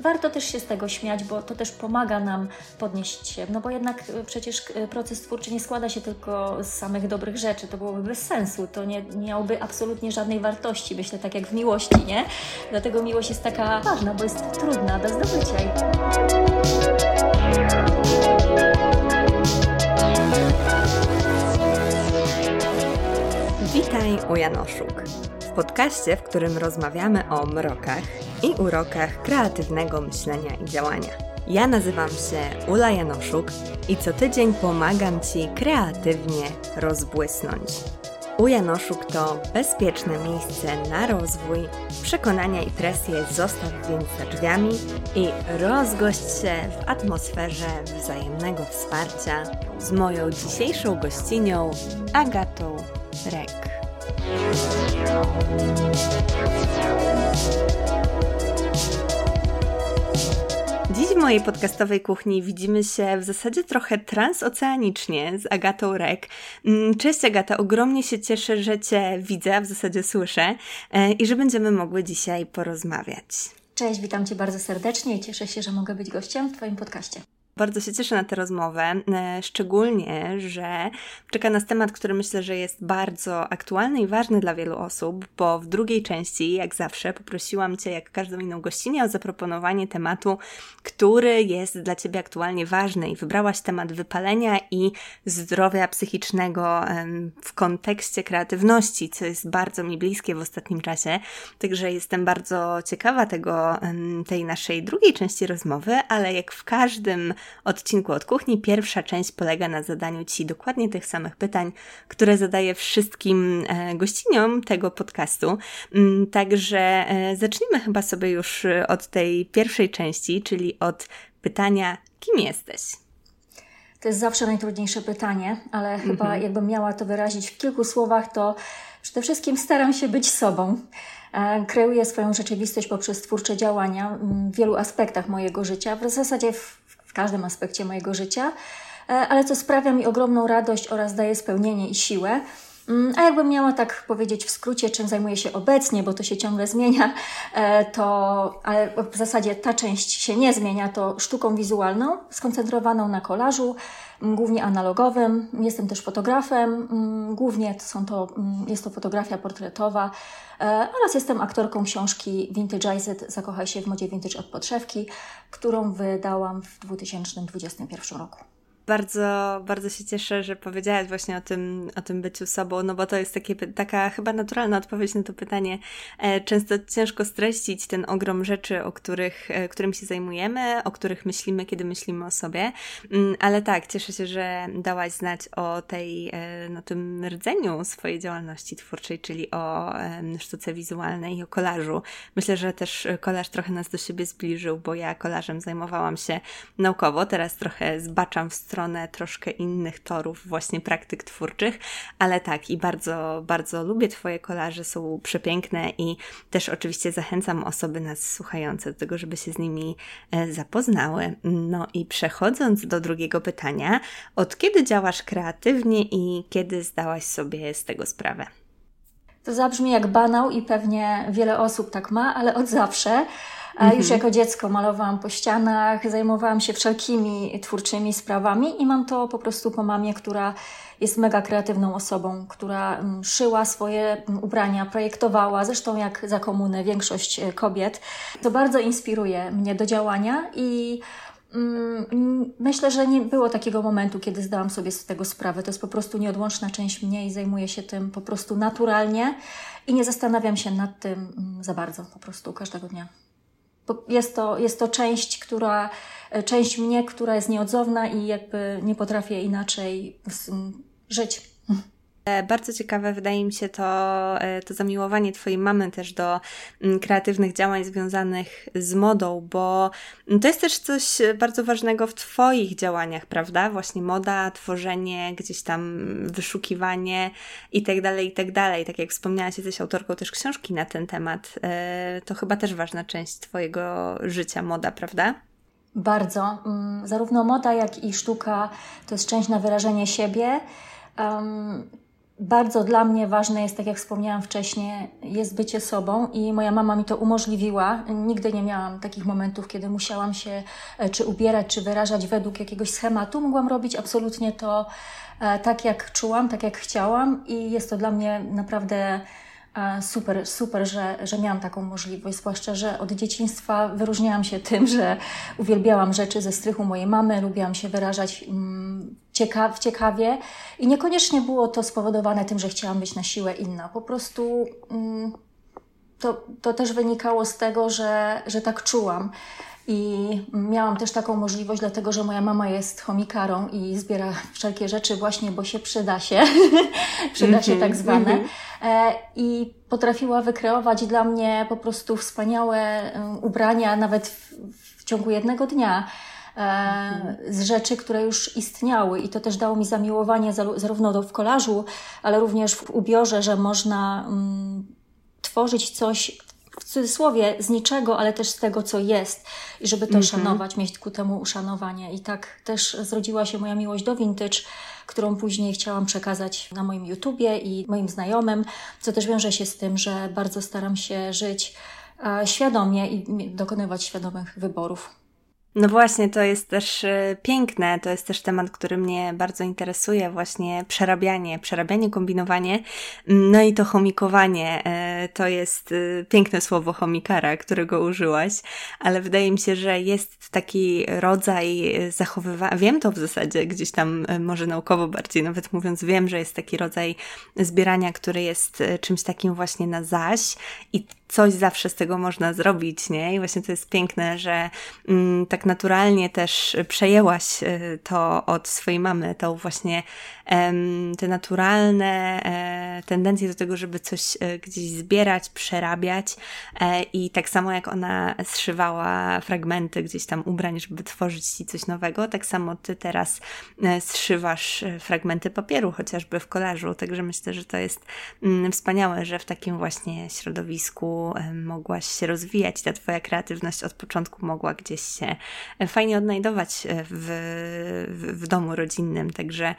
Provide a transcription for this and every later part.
Warto też się z tego śmiać, bo to też pomaga nam podnieść się, no bo jednak e, przecież e, proces twórczy nie składa się tylko z samych dobrych rzeczy, to byłoby bez sensu, to nie, miałoby absolutnie żadnej wartości, myślę tak jak w miłości, nie? Dlatego miłość jest taka ważna, bo jest trudna do zdobycia. Witaj u Janoszuk, w podcaście, w którym rozmawiamy o mrokach i urokach kreatywnego myślenia i działania. Ja nazywam się Ula Janoszuk i co tydzień pomagam Ci kreatywnie rozbłysnąć. U Janoszuk to bezpieczne miejsce na rozwój, przekonania i presję zostaw więc za drzwiami i rozgość się w atmosferze wzajemnego wsparcia z moją dzisiejszą gościnią Agatą Rek. Dziś w mojej podcastowej kuchni widzimy się w zasadzie trochę transoceanicznie z Agatą Rek. Mm, cześć Agata, ogromnie się cieszę, że Cię widzę, w zasadzie słyszę e, i że będziemy mogły dzisiaj porozmawiać. Cześć, witam Cię bardzo serdecznie i cieszę się, że mogę być gościem w Twoim podcaście. Bardzo się cieszę na tę rozmowę, e, szczególnie, że czeka nas temat, który myślę, że jest bardzo aktualny i ważny dla wielu osób, bo w drugiej części, jak zawsze, poprosiłam Cię, jak każdą inną gościnę, o zaproponowanie tematu, który jest dla Ciebie aktualnie ważny i wybrałaś temat wypalenia i zdrowia psychicznego w kontekście kreatywności, co jest bardzo mi bliskie w ostatnim czasie. Także jestem bardzo ciekawa tego, tej naszej drugiej części rozmowy, ale jak w każdym odcinku od kuchni. Pierwsza część polega na zadaniu Ci dokładnie tych samych pytań, które zadaję wszystkim e, gościniom tego podcastu. Mm, także e, zacznijmy chyba sobie już od tej pierwszej części, czyli od pytania, kim jesteś? To jest zawsze najtrudniejsze pytanie, ale chyba mhm. jakbym miała to wyrazić w kilku słowach, to przede wszystkim staram się być sobą. E, kreuję swoją rzeczywistość poprzez twórcze działania w wielu aspektach mojego życia, w zasadzie w w każdym aspekcie mojego życia, e, ale co sprawia mi ogromną radość oraz daje spełnienie i siłę. Mm, a jakbym miała tak powiedzieć w skrócie, czym zajmuję się obecnie, bo to się ciągle zmienia, e, to ale w zasadzie ta część się nie zmienia, to sztuką wizualną, skoncentrowaną na kolażu, głównie analogowym. Jestem też fotografem, głównie są to, jest to fotografia portretowa e, oraz jestem aktorką książki Vintageized Zakochaj się w modzie vintage od podszewki, którą wydałam w 2021 roku. Bardzo, bardzo się cieszę, że powiedziałaś właśnie o tym, o tym byciu sobą, no bo to jest takie, taka chyba naturalna odpowiedź na to pytanie. E, często ciężko streścić ten ogrom rzeczy, o których, e, którym się zajmujemy, o których myślimy, kiedy myślimy o sobie, mm, ale tak, cieszę się, że dałaś znać o tej, e, no tym rdzeniu swojej działalności twórczej, czyli o sztuce wizualnej i o kolażu. Myślę, że też kolaż trochę nas do siebie zbliżył, bo ja kolażem zajmowałam się naukowo, teraz trochę zbaczam w stronę troszkę innych torów, właśnie praktyk twórczych, ale tak i bardzo, bardzo lubię Twoje kolaże, są przepiękne i też oczywiście zachęcam osoby nas słuchające do tego, żeby się z nimi e, zapoznały. No i przechodząc do drugiego pytania, od kiedy działasz kreatywnie i kiedy zdałaś sobie z tego sprawę? To zabrzmi jak banał i pewnie wiele osób tak ma, ale od zawsze. Mhm. Już jako dziecko malowałam po ścianach, zajmowałam się wszelkimi twórczymi sprawami i mam to po prostu po mamie, która jest mega kreatywną osobą, która mm, szyła swoje mm, ubrania, projektowała, zresztą jak za komuny większość e, kobiet. To bardzo inspiruje mnie do działania i mm, Myślę, że nie było takiego momentu, kiedy zdałam sobie z tego sprawę. To jest po prostu nieodłączna część mnie i zajmuję się tym po prostu naturalnie i nie zastanawiam się nad tym za bardzo, po prostu każdego dnia jest to, jest to część, która, część mnie, która jest nieodzowna i jakby nie potrafię inaczej żyć. E, bardzo ciekawe wydaje mi się to, e, to zamiłowanie Twojej mamy też do mm, kreatywnych działań związanych z modą, bo to jest też coś bardzo ważnego w Twoich działaniach, prawda? Właśnie moda, tworzenie, gdzieś tam wyszukiwanie i tak dalej, i tak. Tak jak wspomniałaś, jesteś autorką też książki na ten temat. E, to chyba też ważna część Twojego życia, moda, prawda? Bardzo. Mm, zarówno moda, jak i sztuka to jest część na wyrażenie siebie. Um, bardzo dla mnie ważne jest, tak jak wspomniałam wcześniej, jest bycie sobą i moja mama mi to umożliwiła. Nigdy nie miałam takich momentów, kiedy musiałam się e, czy ubierać, czy wyrażać według jakiegoś schematu. Mogłam robić absolutnie to e, tak, jak czułam, tak, jak chciałam i jest to dla mnie naprawdę Super, super, że, że miałam taką możliwość, zwłaszcza, że od dzieciństwa wyróżniałam się tym, że uwielbiałam rzeczy ze strychu mojej mamy, lubiłam się wyrażać mm, ciekaw, ciekawie i niekoniecznie było to spowodowane tym, że chciałam być na siłę inna. Po prostu mm, to, to też wynikało z tego, że, że tak czułam. I miałam też taką możliwość, dlatego że moja mama jest chomikarą i zbiera wszelkie rzeczy właśnie, bo się przyda się, przyda się mhm, tak zwane. Mhm. E, I potrafiła wykreować dla mnie po prostu wspaniałe e, ubrania, nawet w, w ciągu jednego dnia. E, z rzeczy, które już istniały i to też dało mi zamiłowanie zarówno w kolażu, ale również w ubiorze, że można mm, tworzyć coś w cudzysłowie z niczego, ale też z tego, co jest i żeby to mm -hmm. szanować, mieć ku temu uszanowanie. I tak też zrodziła się moja miłość do vintage, którą później chciałam przekazać na moim YouTubie i moim znajomym, co też wiąże się z tym, że bardzo staram się żyć świadomie i dokonywać świadomych wyborów. No właśnie, to jest też e, piękne, to jest też temat, który mnie bardzo interesuje, właśnie przerabianie, przerabianie, kombinowanie, no i to chomikowanie, e, to jest e, piękne słowo chomikara, którego użyłaś, ale wydaje mi się, że jest taki rodzaj zachowywania, wiem to w zasadzie gdzieś tam może naukowo bardziej nawet mówiąc, wiem, że jest taki rodzaj zbierania, który jest czymś takim właśnie na zaś i coś zawsze z tego można zrobić, nie? I właśnie to jest piękne, że mm, tak naturalnie też przejęłaś y, to od swojej mamy, to właśnie te naturalne e, tendencje do tego, żeby coś e, gdzieś zbierać, przerabiać e, i tak samo jak ona zszywała fragmenty gdzieś tam ubrań, żeby tworzyć ci coś nowego, tak samo ty teraz zszywasz fragmenty papieru, chociażby w kolażu, także myślę, że to jest mm, wspaniałe, że w takim właśnie środowisku mogłaś się rozwijać, ta twoja kreatywność od początku mogła gdzieś się fajnie odnajdować w, w, w domu rodzinnym, także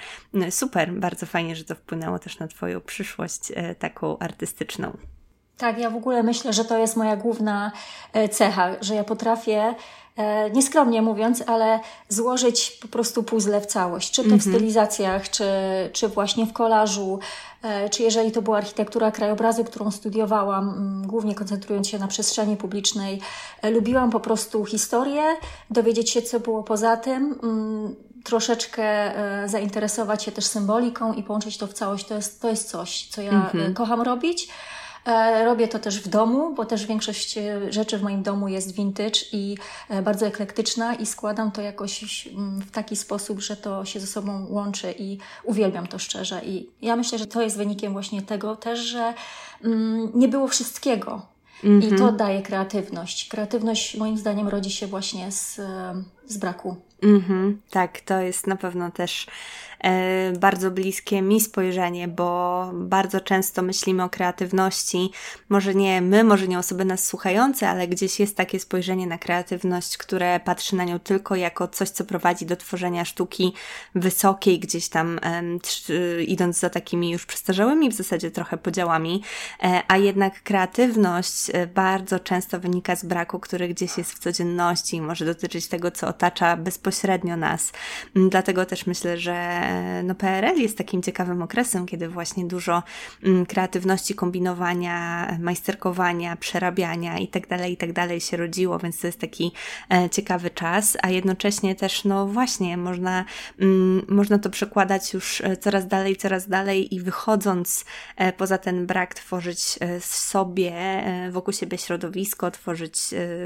super, bardzo fajnie, że to wpłynęło też na Twoją przyszłość e, taką artystyczną. Tak, ja w ogóle myślę, że to jest moja główna e, cecha, że ja potrafię, e, nieskromnie mówiąc, ale złożyć po prostu puzzle w całość, czy to w mhm. stylizacjach, czy, czy właśnie w kolażu, czy jeżeli to była architektura krajobrazu, którą studiowałam, głównie koncentrując się na przestrzeni publicznej, lubiłam po prostu historię, dowiedzieć się, co było poza tym, troszeczkę e, zainteresować się też symboliką i połączyć to w całość. To jest, to jest coś, co ja mm-hmm. kocham robić. E, robię to też w domu, bo też większość rzeczy w moim domu jest vintage i bardzo eklektyczna i składam to jakoś mm, w taki sposób, że to się ze sobą łączy i uwielbiam to szczerze. I ja myślę, że to jest wynikiem właśnie tego też, że mm, nie było wszystkiego. Mm-hmm. I to mhm. daje kreatywność. Kreatywność moim zdaniem rodzi się właśnie z, z braku Mhm, tak, to jest na pewno też E, bardzo bliskie mi spojrzenie, bo bardzo często myślimy o kreatywności, może nie my, może nie osoby nas słuchające, ale gdzieś jest takie spojrzenie na kreatywność, które patrzy na nią tylko jako coś, co prowadzi do tworzenia sztuki wysokiej, gdzieś tam idąc za takimi już przestarzałymi w zasadzie trochę podziałami, e, a jednak kreatywność e, bardzo często wynika z braku, który gdzieś jest w codzienności i może dotyczyć tego, co otacza bezpośrednio nas. Mm, dlatego też myślę, że no PRL jest takim ciekawym okresem, kiedy właśnie dużo mm, kreatywności, kombinowania, majsterkowania, przerabiania i tak dalej, i tak się rodziło, więc to jest taki e, ciekawy czas, a jednocześnie też, no właśnie, można, mm, można to przekładać już e, coraz dalej, coraz dalej i wychodząc e, poza ten brak, tworzyć sobie, wokół siebie środowisko, tworzyć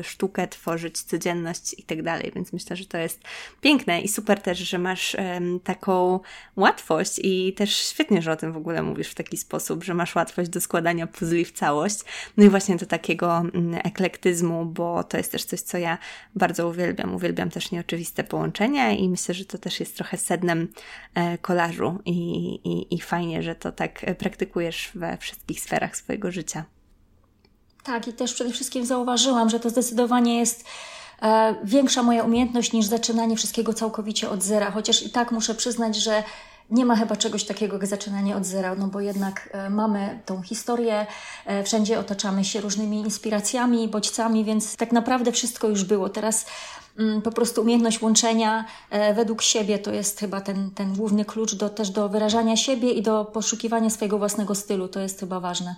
sztukę, tworzyć codzienność i tak więc myślę, że to jest piękne i super też, że masz taką łatwość i też świetnie, że o tym w ogóle mówisz w taki sposób, że masz łatwość do składania puzli w całość. No i właśnie do takiego mm, eklektyzmu, bo to jest też coś, co ja bardzo uwielbiam. Uwielbiam też nieoczywiste połączenia i myślę, że to też jest trochę sednem e, kolażu i, i, i fajnie, że to tak praktykujesz we wszystkich sferach swojego życia. Tak, i też przede wszystkim zauważyłam, że to zdecydowanie jest E, większa moja umiejętność niż zaczynanie wszystkiego całkowicie od zera, chociaż i tak muszę przyznać, że nie ma chyba czegoś takiego jak zaczynanie od zera, no bo jednak e, mamy tą historię, e, wszędzie otaczamy się różnymi inspiracjami, bodźcami, więc tak naprawdę wszystko już było. Teraz mm, po prostu umiejętność łączenia e, według siebie to jest chyba ten, ten główny klucz do, też do wyrażania siebie i do poszukiwania swojego własnego stylu. To jest chyba ważne.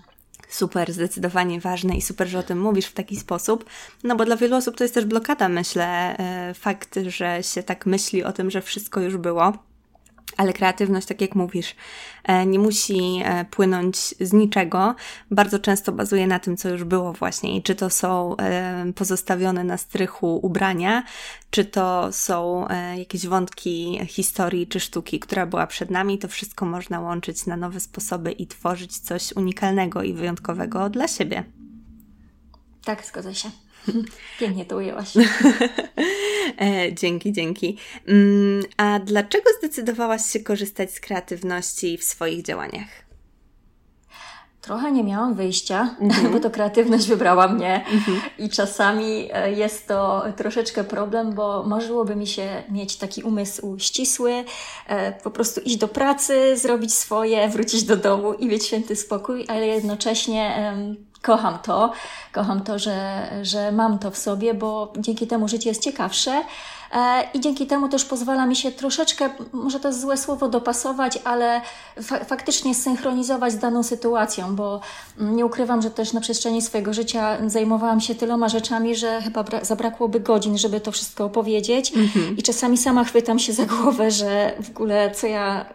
Super, zdecydowanie ważne i super, że o tym mówisz w taki sposób. No bo dla wielu osób to jest też blokada, myślę, fakt, że się tak myśli o tym, że wszystko już było ale kreatywność, tak jak mówisz, e, nie musi e, płynąć z niczego. Bardzo często bazuje na tym, co już było właśnie. I czy to są e, pozostawione na strychu ubrania, czy to są jakieś wątki historii czy sztuki, która była przed nami, to wszystko można łączyć na nowe sposoby i tworzyć coś unikalnego i wyjątkowego dla siebie. Tak, zgodzę się. Pięknie to ujęłaś. e, dzięki, dzięki. Mm, a dlaczego zdecydowałaś się korzystać z kreatywności w swoich działaniach? Trochę nie miałam wyjścia, mm-hmm. bo to kreatywność wybrała mnie mm-hmm. i czasami e, jest to troszeczkę problem, bo marzyłoby mi się mieć taki umysł ścisły, e, po prostu iść do pracy, zrobić swoje, wrócić do domu i mieć święty spokój, ale jednocześnie kocham to, kocham to, że, że mam to w sobie, bo dzięki temu życie jest ciekawsze. E, i dzięki temu też pozwala mi się troszeczkę, może to jest złe słowo, dopasować, ale fa faktycznie synchronizować z daną sytuacją, bo nie ukrywam, że też na przestrzeni swojego życia zajmowałam się tyloma rzeczami, że chyba zabrakłoby godzin, żeby to wszystko opowiedzieć. Mm -hmm. i czasami sama chwytam się za głowę, że w ogóle co ja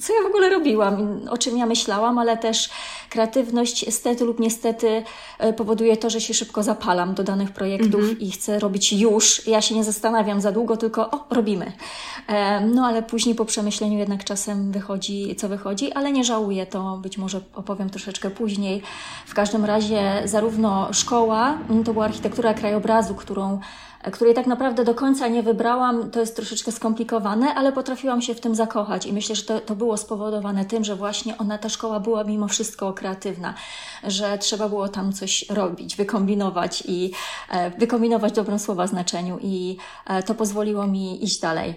co ja w ogóle robiłam, o czym ja myślałam, ale też kreatywność niestety lub niestety e, powoduje to, że się szybko zapalam do danych projektów mm -hmm. i chcę robić już. Ja się nie zastanawiam za długo, tylko o, robimy. E, no ale później po przemyśleniu jednak czasem wychodzi, co wychodzi, ale nie żałuję, to być może opowiem troszeczkę później. W każdym razie zarówno szkoła, to była architektura krajobrazu, którą której tak naprawdę do końca nie wybrałam, to jest troszeczkę skomplikowane, ale potrafiłam się w tym zakochać i myślę, że to, to było spowodowane tym, że właśnie ona, ta szkoła była mimo wszystko kreatywna, że trzeba było tam coś robić, wykombinować i e, wykombinować dobrą słowa znaczeniu i e, to pozwoliło mi iść dalej.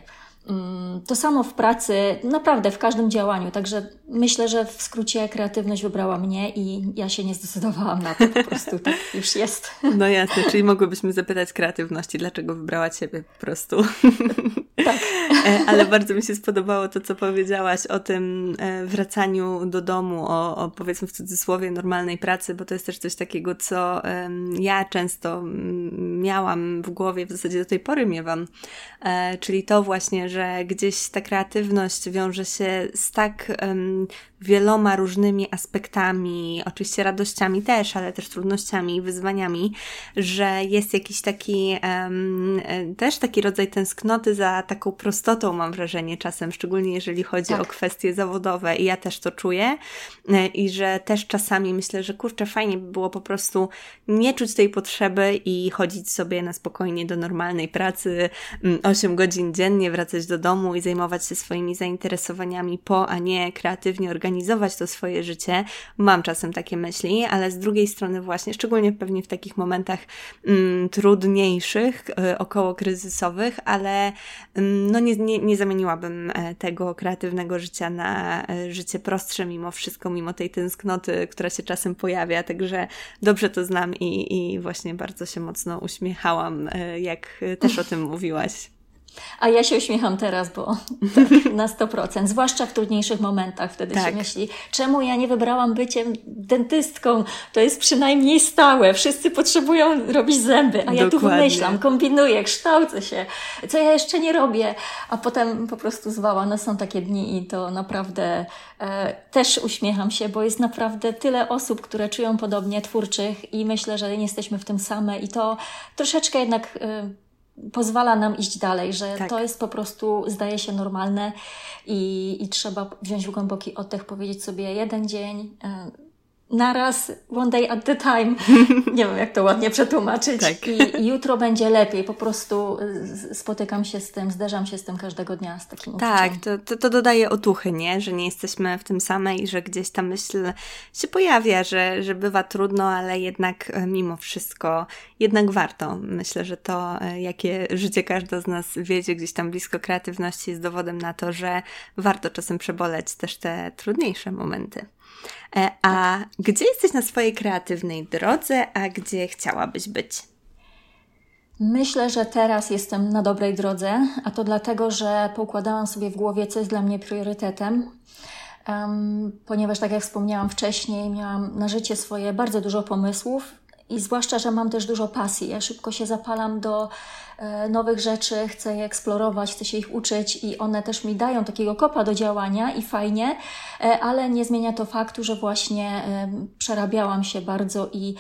Mm, to samo w pracy, naprawdę w każdym działaniu. Także myślę, że w skrócie kreatywność wybrała mnie i ja się nie zdecydowałam na to. Po prostu tak już jest. No jasne, czyli mogłybyśmy zapytać kreatywności, dlaczego wybrała Ciebie po prostu. Tak. E, ale bardzo mi się spodobało to, co powiedziałaś o tym e, wracaniu do domu, o, o powiedzmy w cudzysłowie normalnej pracy, bo to jest też coś takiego, co ja często miałam w głowie, w zasadzie do tej pory miewam, e, czyli to właśnie, że gdzieś ta kreatywność wiąże się z tak um, wieloma różnymi aspektami, oczywiście radościami też, ale też trudnościami, wyzwaniami, że jest jakiś taki um, też taki rodzaj tęsknoty za taką prostotą, mam wrażenie czasem, szczególnie jeżeli chodzi tak. o kwestie zawodowe i ja też to czuję e, i że też czasami myślę, że kurczę, fajnie by było po prostu nie czuć tej potrzeby i chodzić sobie na spokojnie do normalnej pracy 8 mm, godzin dziennie, wracać do domu i zajmować się swoimi zainteresowaniami po, a nie kreatywnie organizować to swoje życie. Mam czasem takie myśli, ale z drugiej strony właśnie, szczególnie pewnie w takich momentach mm, trudniejszych, y, około kryzysowych, ale mm, no nie, nie, nie zamieniłabym e, tego kreatywnego życia na e, życie prostsze mimo wszystko, mimo tej tęsknoty, która się czasem pojawia, także dobrze to znam i, i właśnie bardzo się mocno uśmiechałam, e, jak też o tym mówiłaś. A ja się uśmiecham teraz, bo tak, na 100%, zwłaszcza w trudniejszych momentach wtedy tak. się myśli, czemu ja nie wybrałam byciem dentystką? To jest przynajmniej stałe, wszyscy potrzebują robić zęby, a Dokładnie. ja tu wymyślam, kombinuję, kształcę się, co ja jeszcze nie robię, a potem po prostu zwała. No są takie dni i to naprawdę e, też uśmiecham się, bo jest naprawdę tyle osób, które czują podobnie, twórczych i myślę, że nie jesteśmy w tym same i to troszeczkę jednak... E, pozwala nam iść dalej, że tak. to jest po prostu, zdaje się, normalne i, i trzeba wziąć głęboki oddech, powiedzieć sobie jeden dzień, naraz, one day at the time. Nie wiem, jak to ładnie przetłumaczyć. Tak. I jutro będzie lepiej. Po prostu spotykam się z tym, zderzam się z tym każdego dnia, z takim Tak, to, to, to dodaje otuchy, nie? Że nie jesteśmy w tym samej i że gdzieś ta myśl się pojawia, że, że bywa trudno, ale jednak e, mimo wszystko, jednak warto. Myślę, że to, e, jakie życie każda z nas wiedzie gdzieś tam blisko kreatywności jest dowodem na to, że warto czasem przeboleć też te trudniejsze momenty. E, a gdzie jesteś na swojej kreatywnej drodze, a gdzie chciałabyś być? Myślę, że teraz jestem na dobrej drodze, a to dlatego, że poukładałam sobie w głowie, co jest dla mnie priorytetem. Um, ponieważ, tak jak wspomniałam wcześniej, miałam na życie swoje bardzo dużo pomysłów i zwłaszcza, że mam też dużo pasji. Ja szybko się zapalam do nowych rzeczy, chcę je eksplorować, chcę się ich uczyć i one też mi dają takiego kopa do działania i fajnie, e, ale nie zmienia to faktu, że właśnie e, przerabiałam się bardzo i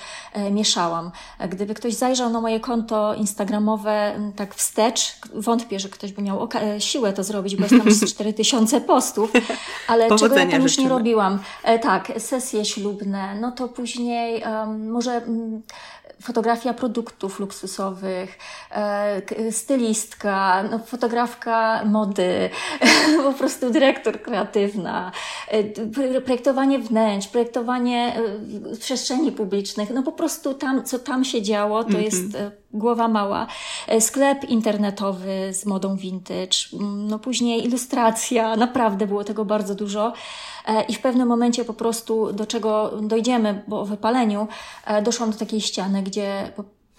mieszałam. Gdyby ktoś zajrzał na moje konto instagramowe tak wstecz, wątpię, że ktoś by miał siłę to zrobić, bo jest tam 4000 postów, ale czego ja tam już nie robiłam. Tak, sesje ślubne, no to później um, może um, fotografia produktów luksusowych, e, stylistka, no, fotografka mody, po prostu dyrektor kreatywna, e, projektowanie wnętrz, projektowanie e, przestrzeni publicznych, no po prostu tam, co tam się działo, to mm -hmm. jest głowa mała, sklep internetowy z modą vintage, no później ilustracja, naprawdę było tego bardzo dużo. E, i w pewnym momencie po prostu do czego dojdziemy, bo o wypaleniu, e, doszłam do takiej ściany, gdzie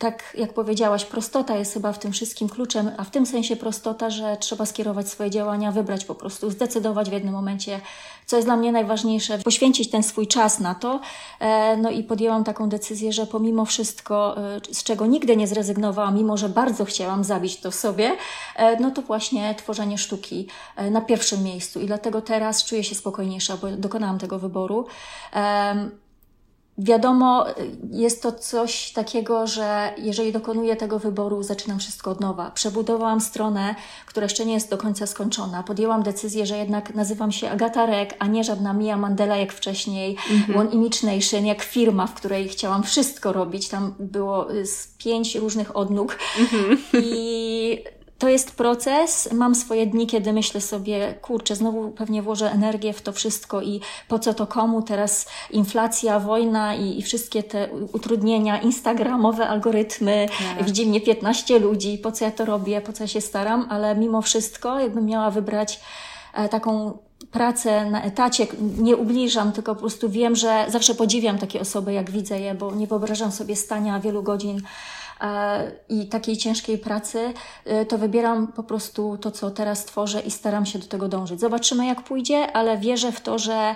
tak jak powiedziałaś, prostota jest chyba w tym wszystkim kluczem, a w tym sensie prostota, że trzeba skierować swoje działania, wybrać po prostu, zdecydować w jednym momencie, co jest dla mnie najważniejsze, poświęcić ten swój czas na to. E, no i podjęłam taką decyzję, że pomimo wszystko, e, z czego nigdy nie zrezygnowałam, mimo że bardzo chciałam zabić to w sobie, e, no to właśnie tworzenie sztuki na pierwszym miejscu. I dlatego teraz czuję się spokojniejsza, bo dokonałam tego wyboru. Wiadomo, jest to coś takiego, że jeżeli dokonuję tego wyboru, zaczynam wszystko od nowa. Przebudowałam stronę, która jeszcze nie jest do końca skończona. Podjęłam decyzję, że jednak nazywam się Agata Rek, a nie żadna Mia Mandela jak wcześniej, mm-hmm. One Image Nation, jak firma, w której chciałam wszystko robić. Tam było z pięć różnych odnóg. Mm-hmm. I to jest proces. Mam swoje dni, kiedy myślę sobie, kurczę, znowu pewnie włożę energię w to wszystko i po co to komu? Teraz inflacja, wojna i, i wszystkie te utrudnienia, instagramowe algorytmy, tak. widzi mnie 15 ludzi, po co ja to robię, po co ja się staram, ale mimo wszystko, jakbym miała wybrać e, taką pracę na etacie, nie ubliżam, tylko po prostu wiem, że zawsze podziwiam takie osoby, jak widzę je, bo nie wyobrażam sobie stania wielu godzin i takiej ciężkiej pracy, y, to wybieram po prostu to, co teraz tworzę i staram się do tego dążyć. Zobaczymy, jak pójdzie, ale wierzę w to, że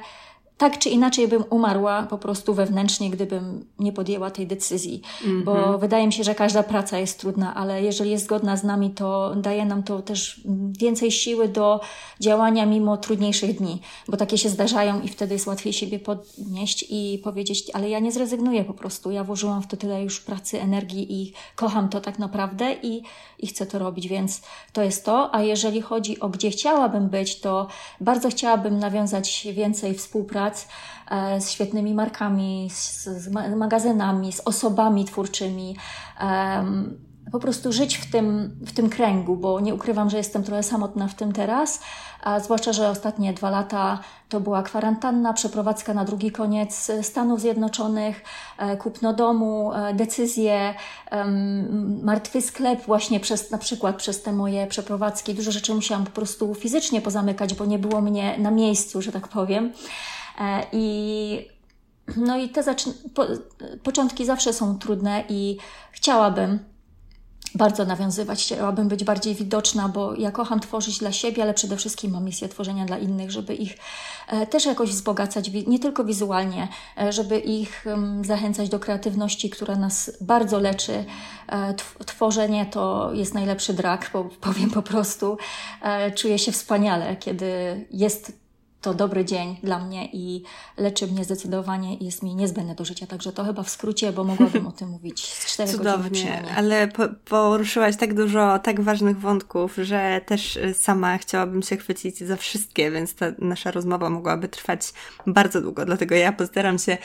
tak czy inaczej bym umarła po prostu wewnętrznie, gdybym nie podjęła tej decyzji. Mm -hmm. Bo mhm. wydaje mi się, że każda praca jest trudna, ale jeżeli jest zgodna z nami, to daje nam to też więcej siły do działania mimo trudniejszych dni, bo takie się zdarzają i wtedy jest łatwiej siebie podnieść i powiedzieć, ale ja nie zrezygnuję po prostu. Ja włożyłam w to tyle już pracy, energii i kocham to tak naprawdę i, i chcę to robić, więc to jest to. A jeżeli chodzi o gdzie chciałabym być, to bardzo chciałabym nawiązać więcej współpracy prac e, z świetnymi markami, z, z magazynami, z osobami twórczymi. Po prostu żyć w tym, w tym kręgu, bo nie ukrywam, że jestem trochę samotna w tym teraz, a zwłaszcza, że ostatnie dwa lata to była kwarantanna, przeprowadzka na drugi koniec Stanów Zjednoczonych, e, kupno domu, e, decyzje, martwy sklep właśnie przez, na przykład przez te moje przeprowadzki. Dużo rzeczy musiałam po prostu fizycznie pozamykać, bo nie było mnie na miejscu, że tak powiem. E, I no i te po, początki zawsze są trudne i chciałabym bardzo nawiązywać, chciałabym być bardziej widoczna, bo ja kocham tworzyć dla siebie, ale przede wszystkim mam misję tworzenia dla innych, żeby ich e, też jakoś wzbogacać, nie tylko wizualnie, e, żeby ich zachęcać do kreatywności, która nas bardzo leczy. Tworzenie to jest najlepszy drag, powiem po prostu. Czuję się wspaniale, kiedy jest to dobry dzień dla mnie i leczy mnie zdecydowanie i jest mi niezbędne do życia. Także to chyba w skrócie, bo mogłabym o tym mówić z 4 Cudownie, ale po, poruszyłaś tak dużo tak ważnych wątków, że też sama chciałabym się chwycić za wszystkie, więc ta nasza rozmowa mogłaby trwać bardzo długo. Dlatego ja postaram się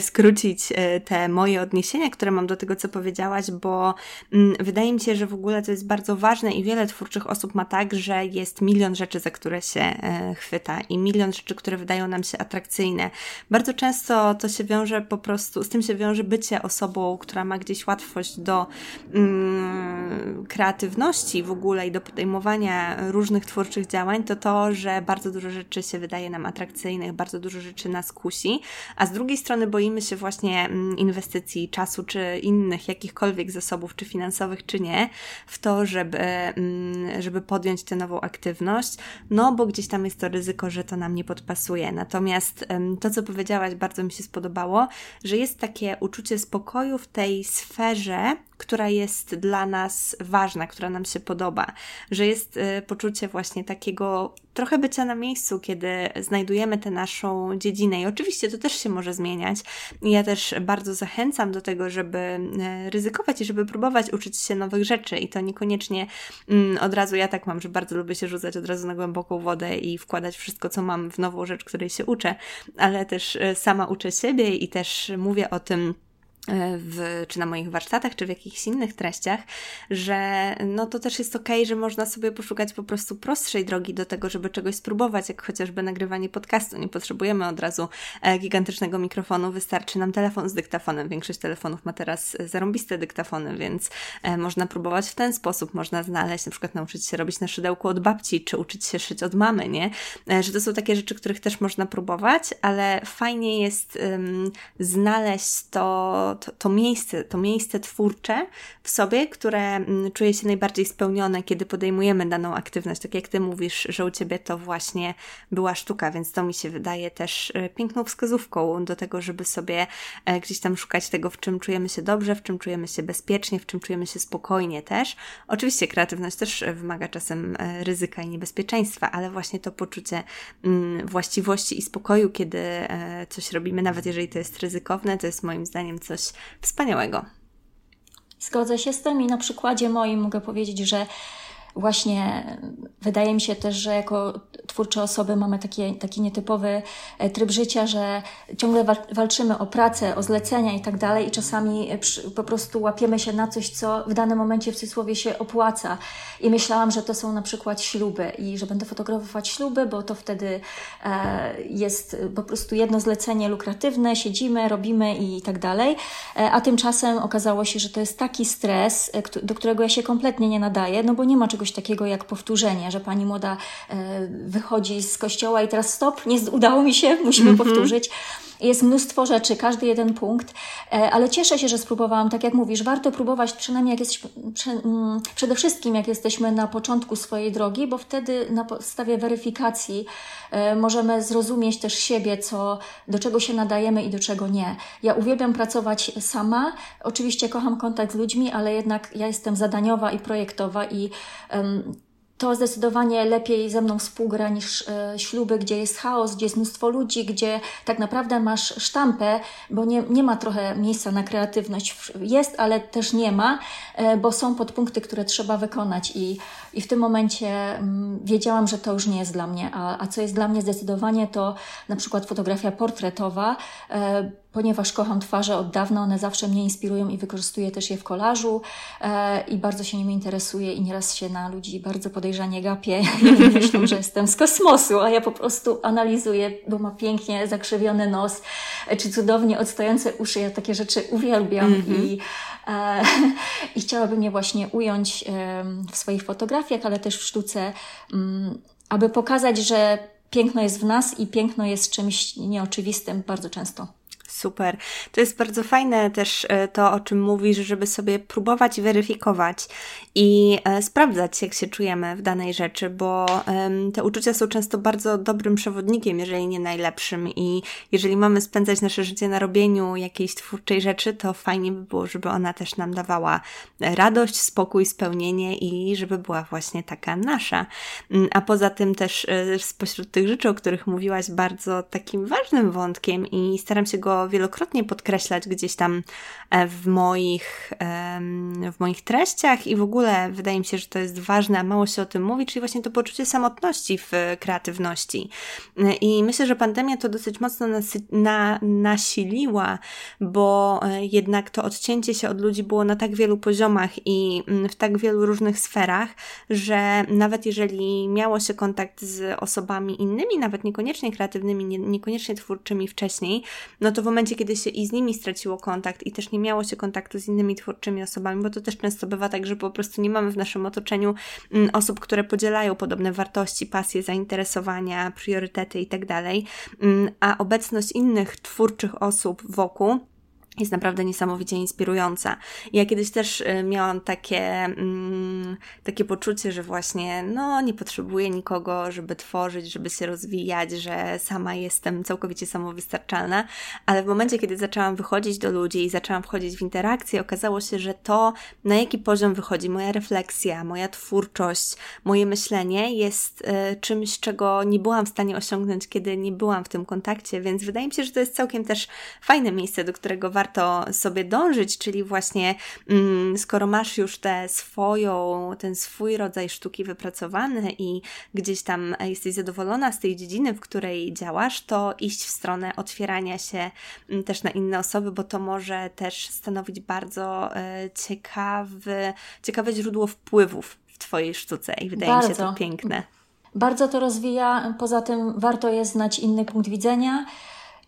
skrócić y, te moje odniesienia, które mam do tego, co powiedziałaś, bo mm, wydaje mi się, że w ogóle to jest bardzo ważne i wiele twórczych osób ma tak, że jest milion rzeczy, za które się chwyta i milion rzeczy, które wydają nam się atrakcyjne. Bardzo często to się wiąże po prostu, z tym się wiąże bycie osobą, która ma gdzieś łatwość do mm, kreatywności w ogóle i do podejmowania różnych twórczych działań, to to, że bardzo dużo rzeczy się wydaje nam atrakcyjnych, bardzo dużo rzeczy nas kusi, a z drugiej strony boimy się właśnie mm, inwestycji, czasu czy innych jakichkolwiek zasobów, czy finansowych, czy nie, w to, żeby, mm, żeby podjąć tę nową aktywność, no bo gdzieś tam jest to ryzyko, że to nam nie podpasuje. Natomiast to, co powiedziałaś, bardzo mi się spodobało, że jest takie uczucie spokoju w tej sferze, która jest dla nas ważna, która nam się podoba, że jest y, poczucie właśnie takiego trochę bycia na miejscu, kiedy znajdujemy tę naszą dziedzinę. I oczywiście to też się może zmieniać. Ja też bardzo zachęcam do tego, żeby y, ryzykować i żeby próbować uczyć się nowych rzeczy. I to niekoniecznie mm, od razu ja tak mam, że bardzo lubię się rzucać od razu na głęboką wodę i wkładać wszystko, co mam w nową rzecz, której się uczę, ale też y, sama uczę siebie i też mówię o tym w, czy na moich warsztatach, czy w jakichś innych treściach, że no to też jest ok, że można sobie poszukać po prostu prostszej drogi do tego, żeby czegoś spróbować, jak chociażby nagrywanie podcastu. Nie potrzebujemy od razu e, gigantycznego mikrofonu, wystarczy nam telefon z dyktafonem. Większość telefonów ma teraz zarąbiste dyktafony, więc e, można próbować w ten sposób. Można znaleźć, na przykład nauczyć się robić na szydełku od babci, czy uczyć się szyć od mamy, nie? Że to są takie rzeczy, których też można próbować, ale fajnie jest um, znaleźć to to, to, miejsce, to miejsce twórcze w sobie, które mm, czuje się najbardziej spełnione, kiedy podejmujemy daną aktywność. Tak jak Ty mówisz, że u Ciebie to właśnie była sztuka, więc to mi się wydaje też e, piękną wskazówką do tego, żeby sobie e, gdzieś tam szukać tego, w czym czujemy się dobrze, w czym czujemy się bezpiecznie, w czym czujemy się spokojnie też. Oczywiście kreatywność też wymaga czasem e, ryzyka i niebezpieczeństwa, ale właśnie to poczucie mm, właściwości i spokoju, kiedy coś robimy, nawet jeżeli to jest ryzykowne, to jest moim zdaniem coś wspaniałego. Zgodzę się z tym i na przykładzie moim mogę powiedzieć, że właśnie wydaje mi się też, że jako twórcze osoby mamy taki, taki nietypowy e, tryb życia, że ciągle walczymy o pracę, o zlecenia i tak dalej i czasami e, po prostu łapiemy się na coś, co w danym momencie w cudzysłowie się opłaca. I myślałam, że to są na przykład śluby i że będę fotografować śluby, bo to wtedy e, jest po prostu jedno zlecenie lukratywne, siedzimy, robimy i tak dalej. A tymczasem okazało się, że to jest taki stres, do którego ja się kompletnie nie nadaję, no bo nie ma czegoś czegoś takiego jak powtórzenie, że pani młoda e, wychodzi z kościoła i teraz stop, nie udało mi się, musimy mm -hmm. powtórzyć. Jest mnóstwo rzeczy, każdy jeden punkt, e, ale cieszę się, że spróbowałam. Tak jak mówisz, warto próbować przynajmniej jak jesteśmy, mm, przede wszystkim jak jesteśmy na początku swojej drogi, bo wtedy na podstawie weryfikacji e, możemy zrozumieć też siebie, co, do czego się nadajemy i do czego nie. Ja uwielbiam pracować sama. Oczywiście kocham kontakt z ludźmi, ale jednak ja jestem zadaniowa i projektowa i to zdecydowanie lepiej ze mną współgra niż e, śluby, gdzie jest chaos, gdzie jest mnóstwo ludzi, gdzie tak naprawdę masz sztampę, bo nie, nie ma trochę miejsca na kreatywność. Jest, ale też nie ma, e, bo są podpunkty, które trzeba wykonać i, i w tym momencie mm, wiedziałam, że to już nie jest dla mnie. A, a co jest dla mnie zdecydowanie to na przykład fotografia portretowa, e, ponieważ kocham twarze od dawna, one zawsze mnie inspirują i wykorzystuję też je w kolażu e, i bardzo się nimi interesuję i nieraz się na ludzi bardzo podejrzanie gapię i myślą, że jestem z kosmosu, a ja po prostu analizuję, bo ma pięknie zakrzywiony nos, e, czy cudownie odstające uszy, ja takie rzeczy uwielbiam mm -hmm. i e, i chciałabym je właśnie ująć w swoich fotografiach, ale też w sztuce, mm, aby pokazać, że piękno jest w nas i piękno jest czymś nieoczywistym bardzo często. Super. To jest bardzo fajne też e, to, o czym mówisz, żeby sobie próbować weryfikować i e, sprawdzać, jak się czujemy w danej rzeczy, bo te uczucia są często bardzo dobrym przewodnikiem, jeżeli nie najlepszym. I jeżeli mamy spędzać nasze życie na robieniu jakiejś twórczej rzeczy, to fajnie by było, żeby ona też nam dawała radość, spokój, spełnienie i żeby była właśnie taka nasza. Mm, a poza tym też e, spośród tych rzeczy, o których mówiłaś, bardzo takim ważnym wątkiem i staram się go wielokrotnie podkreślać gdzieś tam e, w moich, w moich treściach i w ogóle wydaje mi się, że to jest ważne, a mało się o tym mówi, czyli właśnie to poczucie samotności w kreatywności. I myślę, że pandemia to dosyć mocno na, nasiliła, bo e, jednak to odcięcie się od ludzi było na tak wielu poziomach i mm, w tak wielu różnych sferach, że nawet jeżeli miało się kontakt z osobami innymi, nawet niekoniecznie kreatywnymi, nie, niekoniecznie twórczymi wcześniej, no to w momencie, kiedy się i z nimi straciło kontakt i też nie miało się kontaktu z innymi twórczymi osobami, bo to też często bywa tak, że po prostu nie mamy w naszym otoczeniu mm, osób, które podzielają podobne wartości, pasje, zainteresowania, priorytety itd., tak mm, a obecność innych twórczych osób wokół jest naprawdę niesamowicie inspirująca. Ja kiedyś też y, miałam takie, mm, takie poczucie, że właśnie, no, nie potrzebuję nikogo, żeby tworzyć, żeby się rozwijać, że sama jestem całkowicie samowystarczalna, ale w momencie, kiedy zaczęłam wychodzić do ludzi i zaczęłam wchodzić w interakcje, okazało się, że to, na jaki poziom wychodzi moja refleksja, moja twórczość, moje myślenie jest y, czymś, czego nie byłam w stanie osiągnąć, kiedy nie byłam w tym kontakcie, więc wydaje mi się, że to jest całkiem też fajne miejsce, do którego warto warto sobie dążyć, czyli właśnie mm, skoro masz już tę swoją, ten swój rodzaj sztuki wypracowany i gdzieś tam jesteś zadowolona z tej dziedziny, w której działasz, to iść w stronę otwierania się mm, też na inne osoby, bo to może też stanowić bardzo e, ciekawy, ciekawe źródło wpływów w Twojej sztuce i wydaje bardzo. mi się to piękne. Bardzo to rozwija. Poza tym warto jest znać inny punkt widzenia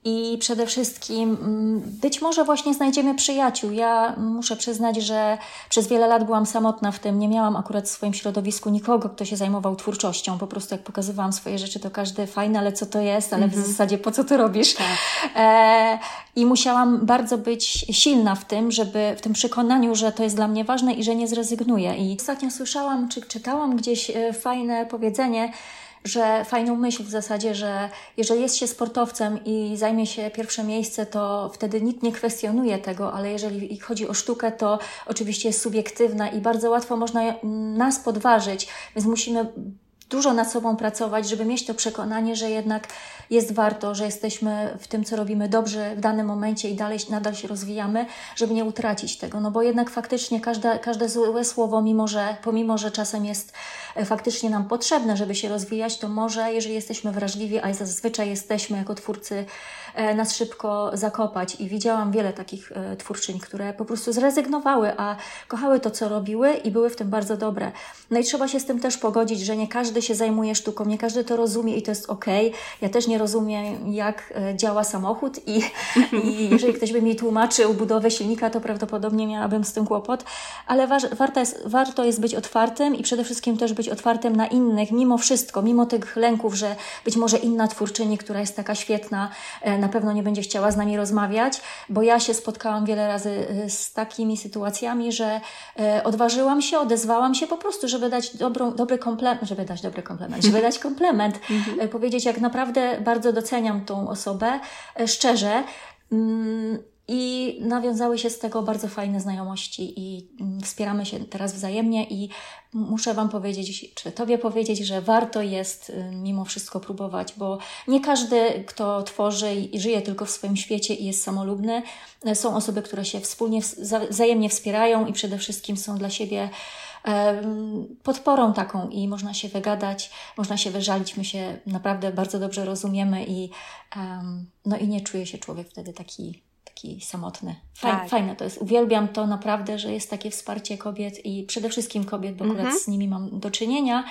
i przede wszystkim mm, być może właśnie znajdziemy przyjaciół. Ja muszę przyznać, że przez wiele lat byłam samotna w tym. Nie miałam akurat w swoim środowisku nikogo, kto się zajmował twórczością. Po prostu jak pokazywałam swoje rzeczy, to każdy fajne, ale co to jest, ale w mhm. zasadzie po co to robisz? Tak. E, I musiałam bardzo być silna w tym, żeby w tym przekonaniu, że to jest dla mnie ważne i że nie zrezygnuję. I ostatnio słyszałam, czy czytałam gdzieś e, fajne powiedzenie, że fajną myśl w zasadzie, że jeżeli jest się sportowcem i zajmie się pierwsze miejsce, to wtedy nikt nie kwestionuje tego, ale jeżeli chodzi o sztukę, to oczywiście jest subiektywna i bardzo łatwo można nas podważyć, więc musimy dużo nad sobą pracować, żeby mieć to przekonanie, że jednak jest warto, że jesteśmy w tym, co robimy dobrze w danym momencie i dalej nadal się rozwijamy, żeby nie utracić tego. No bo jednak faktycznie każde, każde złe słowo, mimo że, pomimo, że czasem jest e, faktycznie nam potrzebne, żeby się rozwijać, to może, jeżeli jesteśmy wrażliwi, a zazwyczaj jesteśmy jako twórcy, e, nas szybko zakopać. I widziałam wiele takich e, twórczyń, które po prostu zrezygnowały, a kochały to, co robiły i były w tym bardzo dobre. No i trzeba się z tym też pogodzić, że nie każdy się zajmuje sztuką, nie każdy to rozumie i to jest ok. Ja też nie rozumie, jak e, działa samochód i, i jeżeli ktoś by mi tłumaczył budowę silnika, to prawdopodobnie miałabym z tym kłopot, ale warto jest, warto jest być otwartym i przede wszystkim też być otwartym na innych, mimo wszystko, mimo tych lęków, że być może inna twórczyni, która jest taka świetna, e, na pewno nie będzie chciała z nami rozmawiać, bo ja się spotkałam wiele razy e, z takimi sytuacjami, że odważyłam się, odezwałam się po prostu, żeby dać dobrą, dobry komplement, żeby dać dobry komplement, żeby dać komplement, mhm. powiedzieć, jak naprawdę bardzo doceniam tą osobę, e, szczerze. Mm, I nawiązały się z tego bardzo fajne znajomości i mm, wspieramy się teraz wzajemnie i muszę Wam powiedzieć, czy Tobie powiedzieć, że warto jest y, mimo wszystko próbować, bo nie każdy, kto tworzy i żyje tylko w swoim świecie i jest samolubny, e, są osoby, które się wspólnie, wzajemnie wspierają i przede wszystkim są dla siebie podporą taką i można się wygadać, można się wyżalić. My się naprawdę bardzo dobrze rozumiemy i, no i nie czuje się człowiek wtedy taki, taki samotny. Fajne, tak. fajne to jest. Uwielbiam to naprawdę, że jest takie wsparcie kobiet i przede wszystkim kobiet, bo akurat mhm. z nimi mam do czynienia.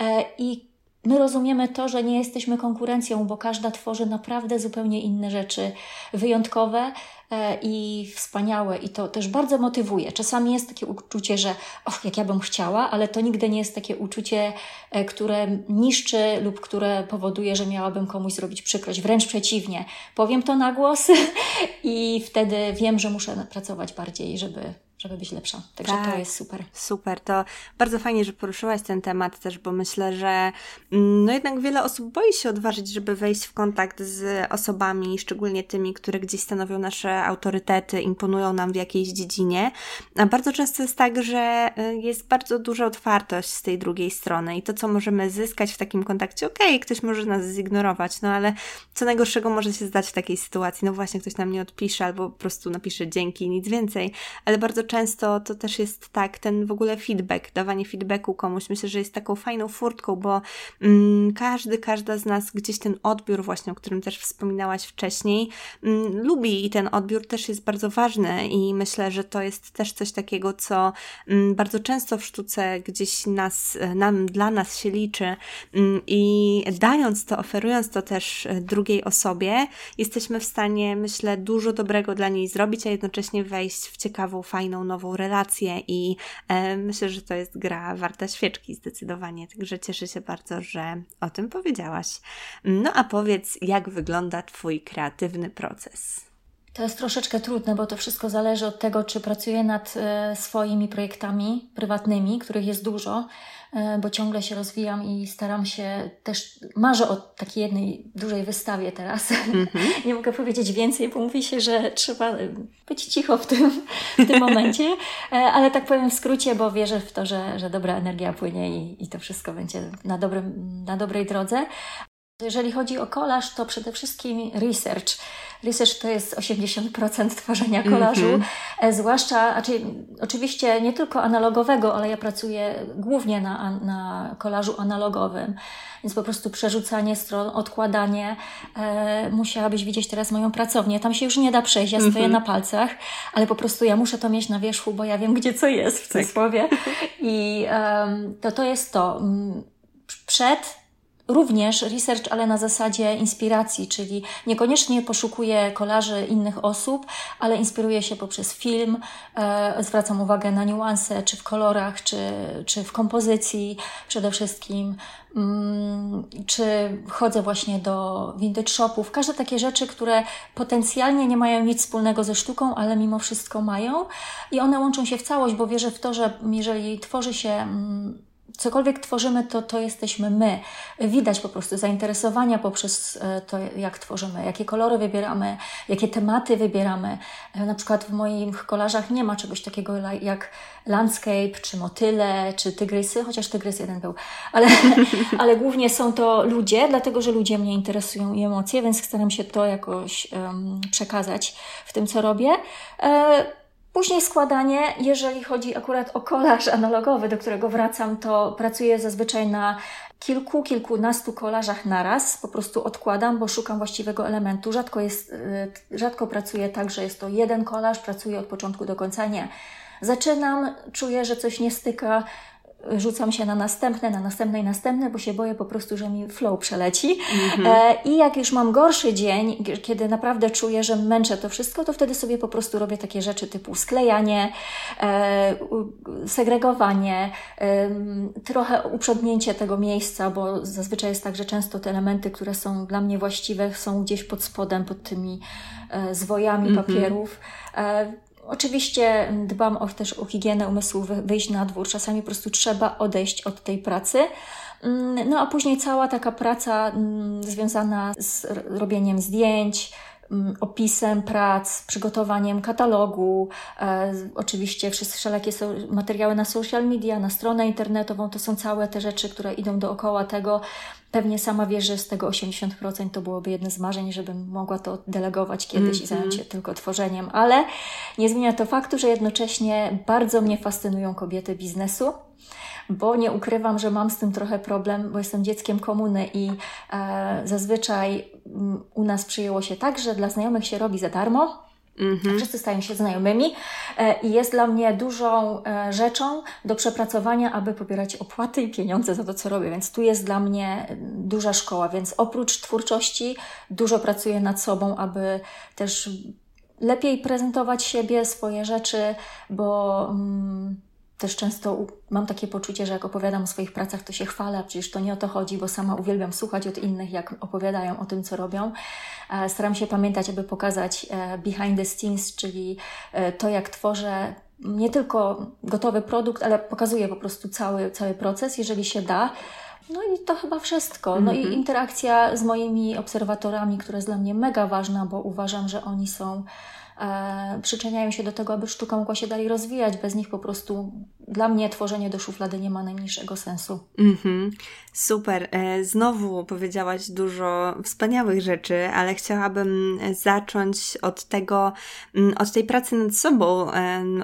E, I my rozumiemy to, że nie jesteśmy konkurencją, bo każda tworzy naprawdę zupełnie inne rzeczy, wyjątkowe e, i wspaniałe, i to też bardzo motywuje. Czasami jest takie uczucie, że och, jak ja bym chciała, ale to nigdy nie jest takie uczucie, e, które niszczy lub które powoduje, że miałabym komuś zrobić przykrość. Wręcz przeciwnie. Powiem to na głos i wtedy wiem, że muszę pracować bardziej, żeby żeby być lepsza. Także tak, to jest super. Super, to bardzo fajnie, że poruszyłaś ten temat też, bo myślę, że mm, no jednak wiele osób boi się odważyć, żeby wejść w kontakt z osobami, szczególnie tymi, które gdzieś stanowią nasze autorytety, imponują nam w jakiejś dziedzinie. A bardzo często jest tak, że y, jest bardzo duża otwartość z tej drugiej strony i to, co możemy zyskać w takim kontakcie, okej, okay, ktoś może nas zignorować, no ale co najgorszego może się zdać w takiej sytuacji? No właśnie, ktoś nam nie odpisze albo po prostu napisze dzięki, nic więcej, ale bardzo często to też jest tak, ten w ogóle feedback, dawanie feedbacku komuś, myślę, że jest taką fajną furtką, bo mm, każdy, każda z nas gdzieś ten odbiór właśnie, o którym też wspominałaś wcześniej, mm, lubi i ten odbiór też jest bardzo ważny i myślę, że to jest też coś takiego, co mm, bardzo często w sztuce gdzieś nas, nam, dla nas się liczy mm, i dając to, oferując to też drugiej osobie, jesteśmy w stanie, myślę, dużo dobrego dla niej zrobić, a jednocześnie wejść w ciekawą, fajną nową relację i e, myślę, że to jest gra warta świeczki zdecydowanie. Także cieszę się bardzo, że o tym powiedziałaś. No a powiedz, jak wygląda Twój kreatywny proces? To jest troszeczkę trudne, bo to wszystko zależy od tego, czy pracuję nad e, swoimi projektami prywatnymi, których jest dużo, bo ciągle się rozwijam i staram się też, marzę o takiej jednej dużej wystawie teraz. Mm -hmm. Nie mogę powiedzieć więcej, bo mówi się, że trzeba być cicho w tym, w tym momencie, e, ale tak powiem w skrócie, bo wierzę w to, że, że dobra energia płynie i, i to wszystko będzie na, dobrym, na dobrej drodze. Jeżeli chodzi o kolaż, to przede wszystkim research. Research to jest 80% tworzenia kolażu, mm -hmm. zwłaszcza, znaczy, oczywiście nie tylko analogowego, ale ja pracuję głównie na, na kolażu analogowym, więc po prostu przerzucanie stron, odkładanie. E, musiałabyś widzieć teraz moją pracownię. Tam się już nie da przejść, ja stoję mm -hmm. na palcach, ale po prostu ja muszę to mieć na wierzchu, bo ja wiem, gdzie co jest w tak. cudzysłowie. I um, to, to jest to. Mm, przed Również research, ale na zasadzie inspiracji, czyli niekoniecznie poszukuję kolarzy innych osób, ale inspiruję się poprzez film, e, zwracam uwagę na niuanse, czy w kolorach, czy, czy w kompozycji przede wszystkim, mm, czy chodzę właśnie do vintage shopów. Każde takie rzeczy, które potencjalnie nie mają nic wspólnego ze sztuką, ale mimo wszystko mają i one łączą się w całość, bo wierzę w to, że jeżeli tworzy się mm, cokolwiek tworzymy, to to jesteśmy my. Widać po prostu zainteresowania poprzez e, to, jak tworzymy, jakie kolory wybieramy, jakie tematy wybieramy. E, na przykład w moich kolarzach nie ma czegoś takiego jak landscape, czy motyle, czy tygrysy, chociaż tygrys jeden był, ale, ale głównie są to ludzie, dlatego że ludzie mnie interesują i emocje, więc staram się to jakoś um, przekazać w tym, co robię. E, Później składanie, jeżeli chodzi akurat o kolaż analogowy, do którego wracam, to pracuję zazwyczaj na kilku, kilkunastu kolażach naraz. Po prostu odkładam, bo szukam właściwego elementu. Rzadko, jest, y, rzadko pracuję tak, że jest to jeden kolaż, pracuję od początku do końca. Nie. Zaczynam, czuję, że coś nie styka, rzucam się na następne, na następne i następne, bo się boję po prostu, że mi flow przeleci. Mm-hmm. E, I jak już mam gorszy dzień, kiedy naprawdę czuję, że męczę to wszystko, to wtedy sobie po prostu robię takie rzeczy typu sklejanie, e, segregowanie, trochę uprzątnięcie tego miejsca, bo zazwyczaj jest tak, że często te elementy, które są dla mnie właściwe, są gdzieś pod spodem, pod tymi e, zwojami mm-hmm. papierów. Oczywiście dbam o, też o higienę umysłu, wyjść na dwór. Czasami po prostu trzeba odejść od tej pracy. Mm, no a później cała taka praca mm, związana z robieniem zdjęć, opisem prac, przygotowaniem katalogu, e, oczywiście wszystkie wszelakie są materiały na social media, na stronę internetową, to są całe te rzeczy, które idą dookoła tego. Pewnie sama wiesz, że z tego 80% to byłoby jedno z marzeń, żebym mogła to delegować kiedyś mm -hmm. i zająć się tylko tworzeniem, ale nie zmienia to faktu, że jednocześnie bardzo mnie fascynują kobiety biznesu bo nie ukrywam, że mam z tym trochę problem, bo jestem dzieckiem komuny i e, zazwyczaj m, mm, u nas przyjęło się tak, że dla znajomych się robi za darmo, Mhm. Wszyscy stają się znajomymi e, i jest dla mnie dużą e, rzeczą do przepracowania, aby pobierać opłaty i pieniądze za to, co robię. Więc tu jest dla mnie duża szkoła. Więc oprócz twórczości dużo pracuję nad sobą, aby też lepiej prezentować siebie, swoje rzeczy, bo. Mm, też często mam takie poczucie, że jak opowiadam o swoich pracach, to się chwalę, a przecież to nie o to chodzi, bo sama uwielbiam słuchać od innych, jak opowiadają o tym, co robią. Staram się pamiętać, aby pokazać e, behind the scenes, czyli e, to, jak tworzę nie tylko gotowy produkt, ale pokazuję po prostu cały, cały proces, jeżeli się da. No i to chyba wszystko. No i mhm. interakcja z moimi obserwatorami, która jest dla mnie mega ważna, bo uważam, że oni są e, przyczyniają się do tego, aby sztuka mogła się dalej rozwijać. Bez nich po prostu dla mnie tworzenie do szuflady nie ma najmniejszego sensu. Mhm. Super. E, znowu powiedziałaś dużo wspaniałych rzeczy, ale chciałabym zacząć od tego, mm, od tej pracy nad sobą,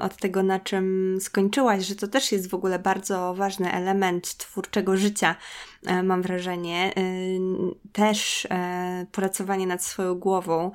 od tego, na czym skończyłaś, że to też jest w ogóle bardzo ważny element twórczego życia e, mam wrażenie, e, też pracowanie nad swoją głową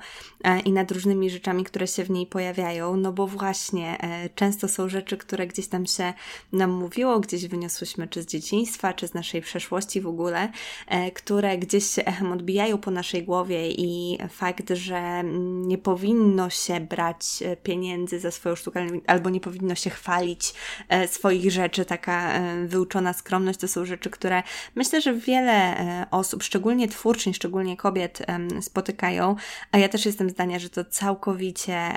i nad różnymi rzeczami, które się w niej pojawiają, no bo właśnie często są rzeczy, które gdzieś tam się nam mówiło, gdzieś wyniosłyśmy czy z dzieciństwa, czy z naszej przeszłości w ogóle, e, które gdzieś się echem odbijają po naszej głowie i fakt, że nie powinno się brać e, pieniędzy za swoją sztukę, albo nie powinno się chwalić e, swoich rzeczy, taka wyuczona skromność, to są rzeczy, które myślę, że wiele osób, szczególnie twórczyń, szczególnie kobiet spotykają, a ja też jestem zdania, że to całkowicie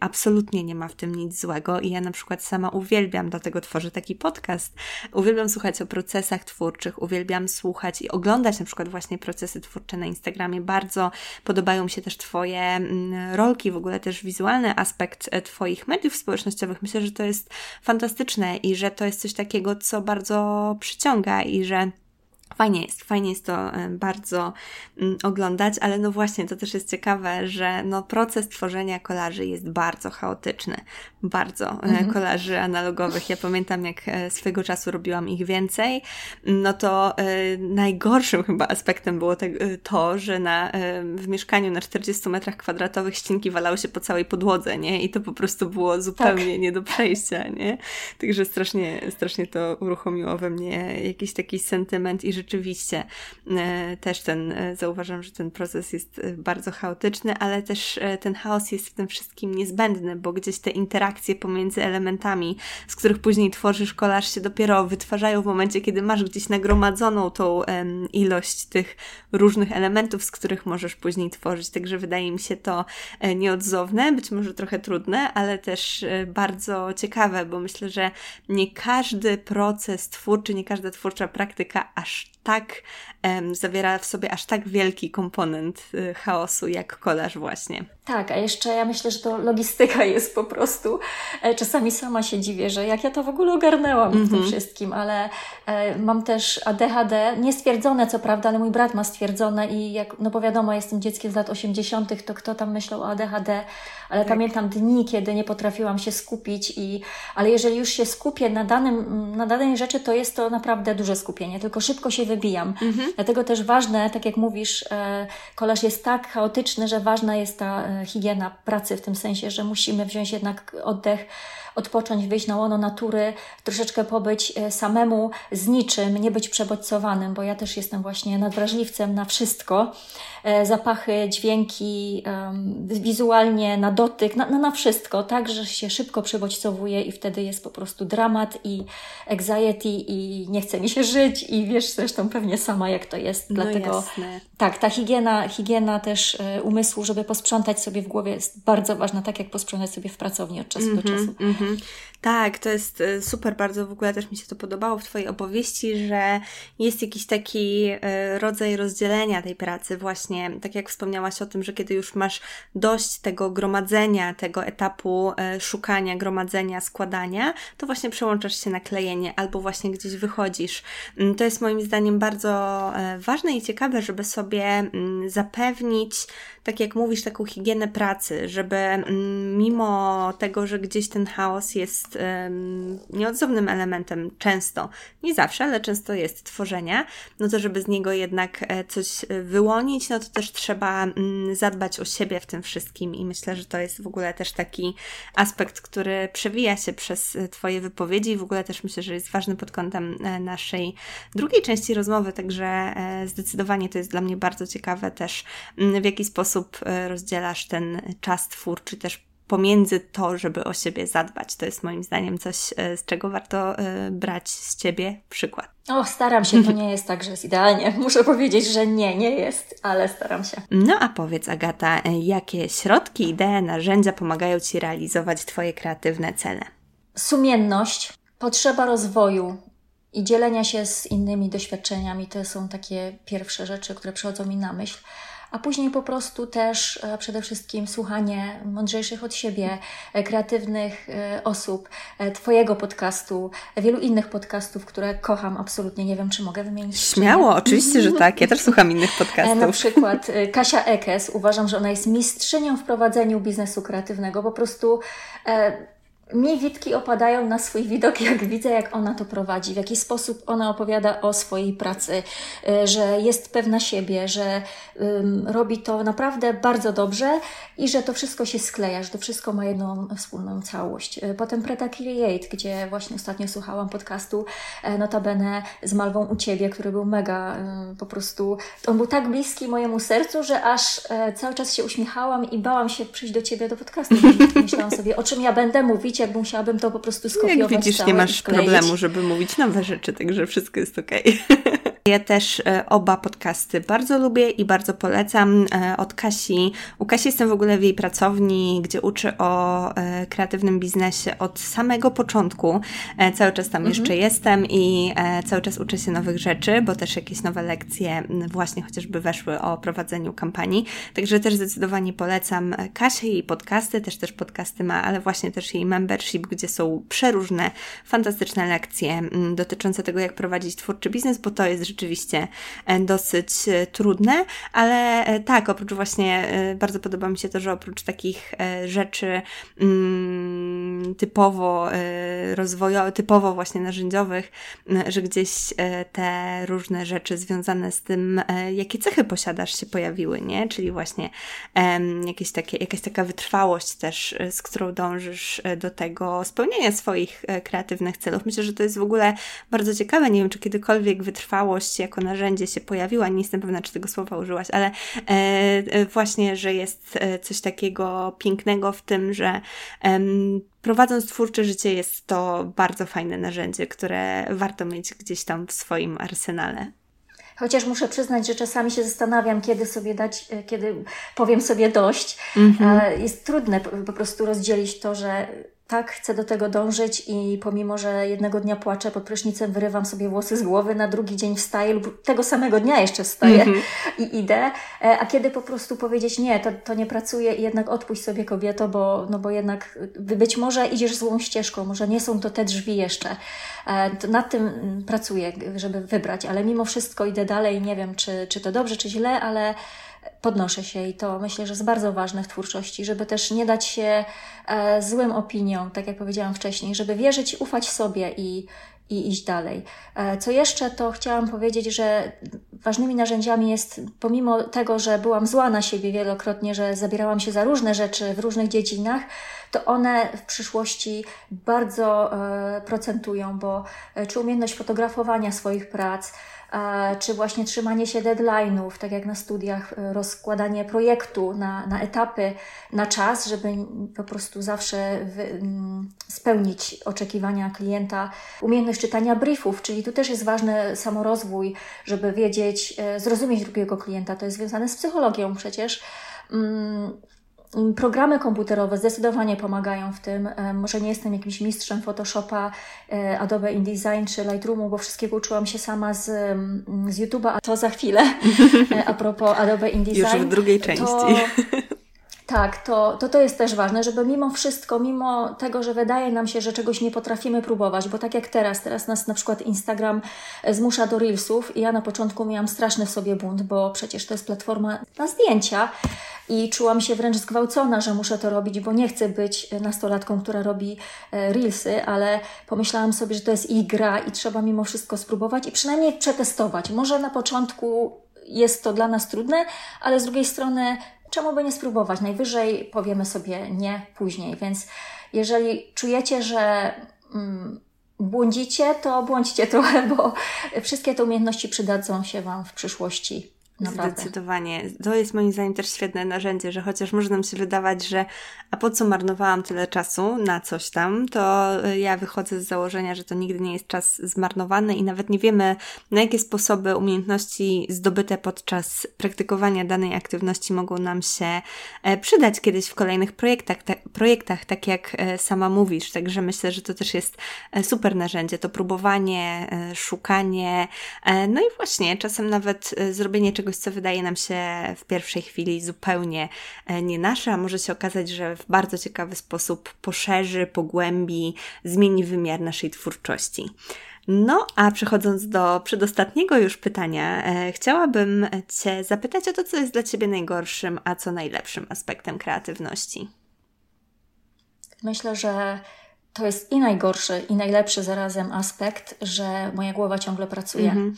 absolutnie nie ma w tym nic złego i ja na przykład sama uwielbiam dlatego tworzę taki podcast. Uwielbiam słuchać o procesach twórczych, uwielbiam słuchać i oglądać na przykład właśnie procesy twórcze na Instagramie. Bardzo podobają mi się też Twoje rolki, w ogóle też wizualny aspekt e, Twoich mediów społecznościowych. Myślę, że to jest fantastyczne i że to jest coś takiego, co bardzo przyciąga i że Fajnie jest, fajnie jest to e, bardzo mm, oglądać, ale no właśnie, to też jest ciekawe, że no proces tworzenia kolaży jest bardzo chaotyczny. Bardzo e, mhm. kolaży analogowych. Ja pamiętam, jak e, swego czasu robiłam ich więcej, no to najgorszym chyba aspektem było to, że na, w mieszkaniu na 40 metrach kwadratowych ścinki walały się po całej podłodze, nie? I to po prostu było zupełnie tak. nie do przejścia, nie? Także strasznie, strasznie to uruchomiło we mnie jakiś taki sentyment i rzeczywiście e, też ten, e, zauważam, że ten proces jest e, bardzo chaotyczny, ale też ten chaos jest w tym wszystkim niezbędny, bo gdzieś te interakcje pomiędzy elementami, z których później tworzysz kolaż, się dopiero wytwarzają w momencie, kiedy masz gdzieś nagromadzoną tą ilość tych różnych elementów, z których możesz później tworzyć. Także wydaje mi się to nieodzowne, być może trochę trudne, ale też bardzo ciekawe, bo myślę, że nie każdy proces twórczy, nie każda twórcza praktyka aż tak zawiera w sobie aż tak wielki komponent y, chaosu jak kolaż właśnie. Tak, a jeszcze ja myślę, że to logistyka jest po prostu. E, czasami sama się dziwię, że jak ja to w ogóle ogarnęłam mm -hmm. w tym mhm. wszystkim, ale e, mam też ADHD, niestwierdzone co prawda, ale mój brat ma stwierdzone i jak, no bo wiadomo, jestem dzieckiem z lat 80., to kto tam myślał o ADHD, ale tak. pamiętam dni, kiedy nie potrafiłam się skupić i, ale jeżeli już się skupię na danym, na danej rzeczy, to jest to naprawdę duże skupienie, tylko szybko się. -hmm. Dlatego też ważne, tak jak mówisz, e, kolaż jest tak chaotyczny, że ważna jest ta e, higiena pracy w tym sensie, że musimy wziąć jednak oddech odpocząć, wyjść na łono natury, troszeczkę pobyć e, samemu z niczym, nie być przebodźcowanym, bo ja też jestem właśnie nadwrażliwcem na wszystko. Zapachy, dźwięki, wizualnie, na dotyk, na, na wszystko, tak, że się szybko przebodźcowuje i wtedy jest po prostu dramat i anxiety i nie chce mi się żyć i wiesz zresztą pewnie sama jak to jest. No Dlatego jasne. tak, ta higiena, higiena też e, umysłu, żeby posprzątać sobie w głowie jest bardzo ważna, tak jak posprzątać sobie w pracowni od czasu mm -hmm, do mhm, czasu. Mm -hmm. Tak, to jest e, super, bardzo w ogóle też mi się to podobało w Twojej opowieści, że jest jakiś taki e, rodzaj rozdzielenia tej pracy, właśnie tak jak wspomniałaś o tym, że kiedy już masz dość tego gromadzenia, tego etapu szukania, gromadzenia, składania, to właśnie przełączasz się na klejenie albo właśnie gdzieś wychodzisz. Mm, to jest moim zdaniem bardzo ważne i ciekawe, żeby sobie mm, zapewnić tak jak mówisz, taką higienę pracy, żeby mm, mimo tego, że gdzieś ten chaos jest nieodzownym elementem często, nie zawsze, ale często jest tworzenia, no to żeby z niego jednak e, coś e, wyłonić, no to też trzeba mm, zadbać o siebie w tym wszystkim i myślę, że to jest w ogóle też taki aspekt, który przewija się przez e, Twoje wypowiedzi i w ogóle też myślę, że jest ważny pod kątem naszej drugiej części rozmowy, także zdecydowanie to jest dla mnie bardzo ciekawe też, mm, w jaki sposób rozdzielasz ten czas twórczy też pomiędzy to, żeby o siebie zadbać. To jest moim zdaniem coś, e, z czego warto e, brać z Ciebie przykład. O, staram się, to nie jest tak, że jest idealnie. Muszę powiedzieć, że nie, nie jest, ale staram się. No a powiedz Agata, e, jakie środki, idee, narzędzia pomagają Ci realizować Twoje kreatywne cele? Sumienność, potrzeba rozwoju, i dzielenia się z innymi doświadczeniami to są takie pierwsze rzeczy, które przychodzą mi na myśl a później po prostu też e, przede wszystkim słuchanie mądrzejszych od siebie, e, kreatywnych e, osób, Twojego podcastu, wielu innych podcastów, które kocham absolutnie. Nie wiem, czy mogę wymienić. Śmiało, oczywiście, że tak. Ja też słucham innych podcastów. Na przykład Kasia Ekes. Uważam, że ona jest mistrzynią w prowadzeniu biznesu kreatywnego. Po prostu mi witki opadają na swój widok, jak widzę, jak ona to prowadzi, w jaki sposób ona opowiada o swojej pracy, y, że jest pewna siebie, że um, robi to naprawdę bardzo dobrze i że to wszystko się skleja, że to wszystko ma jedną wspólną całość. Y, potem Preta Create, gdzie właśnie ostatnio słuchałam podcastu e, notabene z Malwą u Ciebie, który był mega um, po prostu, on był tak bliski mojemu sercu, że aż e, cały czas się uśmiechałam i bałam się przyjść do Ciebie do podcastu. Myślałam sobie, o czym ja będę mówić, jak musiałabym to po prostu skopiować. Jak widzisz, nie masz problemu, żeby mówić nowe rzeczy, także wszystko jest okej. Okay. Ja też e, oba podcasty bardzo lubię i bardzo polecam. E, od Kasi. U Kasi jestem w ogóle w jej pracowni, gdzie uczy o e, kreatywnym biznesie od samego początku. Cały czas tam mhm. jeszcze jestem i cały czas uczę się nowych rzeczy, bo też jakieś nowe lekcje właśnie chociażby weszły o prowadzeniu kampanii. Także też zdecydowanie polecam Kasię i podcasty, też też podcasty ma, ale właśnie też jej membership, gdzie są przeróżne, fantastyczne lekcje dotyczące tego, jak prowadzić twórczy biznes, bo to jest rzeczywiście e, dosyć e, trudne, ale e, tak, oprócz właśnie, bardzo podoba mi się to, że oprócz takich rzeczy mm, typowo rozwojowych, typowo właśnie narzędziowych, że gdzieś te różne rzeczy związane z tym, jakie cechy posiadasz się pojawiły, nie? Czyli właśnie jakieś takie, jakaś taka wytrwałość też, z którą dążysz do tego spełnienia swoich kreatywnych celów. Myślę, że to jest w ogóle bardzo ciekawe. Nie wiem, czy kiedykolwiek wytrwałość jako narzędzie się pojawiła. Nie jestem pewna, czy tego słowa użyłaś, ale e, e, właśnie, że jest e, coś takiego pięknego w tym, że prowadząc twórcze życie jest to bardzo fajne narzędzie, które warto mieć gdzieś tam w swoim arsenale. Chociaż muszę przyznać, że czasami się zastanawiam, kiedy sobie dać, kiedy powiem sobie dość. Mm -hmm. Jest trudne po prostu rozdzielić to, że tak, chcę do tego dążyć i pomimo, że jednego dnia płaczę pod prysznicem, wyrywam sobie włosy z głowy, na drugi dzień wstaję lub tego samego dnia jeszcze wstaję mm -hmm. i idę, e, a kiedy po prostu powiedzieć nie, to, to nie pracuje i jednak odpuść sobie kobieto, bo, no bo jednak być może idziesz złą ścieżką, może nie są to te drzwi jeszcze. E, to nad tym pracuję, żeby wybrać, ale mimo wszystko idę dalej, nie wiem czy, czy to dobrze, czy źle, ale podnoszę się i to myślę, że jest bardzo ważne w twórczości, żeby też nie dać się e, złym opiniom, tak jak powiedziałam wcześniej, żeby wierzyć, ufać sobie i, i iść dalej. E, co jeszcze, to chciałam powiedzieć, że ważnymi narzędziami jest, pomimo tego, że byłam zła na siebie wielokrotnie, że zabierałam się za różne rzeczy w różnych dziedzinach, to one w przyszłości bardzo e, procentują, bo e, czy umiejętność fotografowania swoich prac, czy właśnie trzymanie się deadline'ów, tak jak na studiach, e, rozkładanie projektu na, na etapy, na czas, żeby po prostu zawsze wy, mm, spełnić oczekiwania klienta. Umiejętność czytania briefów, czyli tu też jest ważny samorozwój, żeby wiedzieć, e, zrozumieć drugiego klienta. To jest związane z psychologią przecież. Programy komputerowe zdecydowanie pomagają w tym. E, może nie jestem jakimś mistrzem Photoshopa, e, Adobe InDesign czy Lightroomu, bo wszystkiego uczyłam się sama z, mm, z YouTube'a, a to za chwilę. E, a propos Adobe InDesign. Już w drugiej części. To, tak, to, to to jest też ważne, żeby mimo wszystko, mimo tego, że wydaje nam się, że czegoś nie potrafimy próbować, bo tak jak teraz, teraz nas na przykład Instagram zmusza do Reelsów i ja na początku miałam straszny w sobie bunt, bo przecież to jest platforma na zdjęcia, i czułam się wręcz zgwałcona, że muszę to robić, bo nie chcę być nastolatką, która robi e, reelsy, ale pomyślałam sobie, że to jest ich gra i trzeba mimo wszystko spróbować i przynajmniej przetestować. Może na początku jest to dla nas trudne, ale z drugiej strony czemu by nie spróbować? Najwyżej powiemy sobie nie później, więc jeżeli czujecie, że mm, błądzicie, to błądźcie trochę, bo wszystkie te umiejętności przydadzą się Wam w przyszłości Naprawdę. Zdecydowanie. To jest moim zdaniem też świetne narzędzie, że chociaż może nam się wydawać, że a po co marnowałam tyle czasu na coś tam, to y, ja wychodzę z założenia, że to nigdy nie jest czas zmarnowany i nawet nie wiemy, na jakie sposoby umiejętności zdobyte podczas praktykowania danej aktywności mogą nam się e, przydać kiedyś w kolejnych projektach, ta, projektach tak jak e, sama mówisz. Także myślę, że to też jest e, super narzędzie, to próbowanie, szukanie, no i właśnie czasem nawet zrobienie czegoś czegoś, co wydaje nam się w pierwszej chwili zupełnie e, nie nasze, a może się okazać, że w bardzo ciekawy sposób poszerzy, pogłębi, zmieni wymiar naszej twórczości. No, a przechodząc do przedostatniego już pytania, e, chciałabym Cię zapytać o to, co jest dla Ciebie najgorszym, a co najlepszym aspektem kreatywności. Myślę, że to jest i najgorszy, i najlepszy zarazem aspekt, że moja głowa ciągle pracuje. -hmm.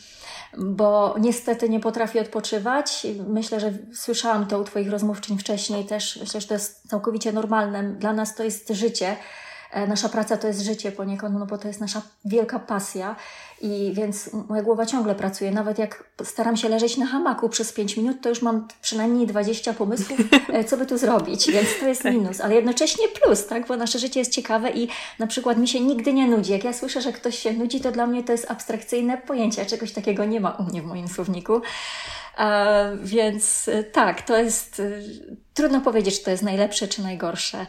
Bo niestety nie potrafię odpoczywać. Myślę, że słyszałam to u Twoich rozmówczyń wcześniej też. Myślę, że to jest całkowicie normalne. Dla nas to jest życie. E, nasza praca to jest życie poniekąd, no bo to jest nasza wielka pasja i więc moja głowa ciągle pracuje. Nawet jak staram się leżeć na hamaku przez 5 minut, to już mam przynajmniej 20 pomysłów, e, co by tu zrobić, więc to jest tak. minus, ale jednocześnie plus, tak? Bo nasze życie jest ciekawe i na przykład mi się nigdy nie nudzi. Jak ja słyszę, że ktoś się nudzi, to dla mnie to jest abstrakcyjne pojęcie, czegoś takiego nie ma u mnie w moim słowniku. E, więc e, tak, to jest e, trudno powiedzieć, czy to jest najlepsze, czy najgorsze,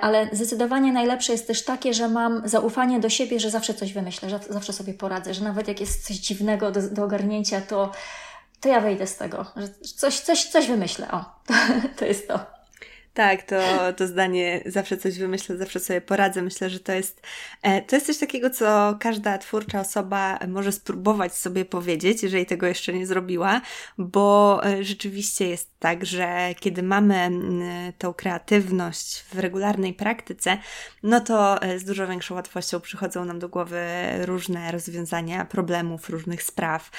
ale zdecydowanie najlepsze jest też takie, że mam zaufanie do siebie, że zawsze coś wymyślę, że zawsze sobie poradzę, że nawet jak jest coś dziwnego do, do ogarnięcia, to, to ja wejdę z tego, że coś, coś, coś wymyślę. O, to, to jest to. Tak, to, to zdanie zawsze coś wymyślę, zawsze sobie poradzę. Myślę, że to jest, e, to jest coś takiego, co każda twórcza osoba może spróbować sobie powiedzieć, jeżeli tego jeszcze nie zrobiła, bo e, rzeczywiście jest tak, że kiedy mamy tą kreatywność w regularnej praktyce, no to e, z dużo większą łatwością przychodzą nam do głowy różne rozwiązania problemów, różnych spraw,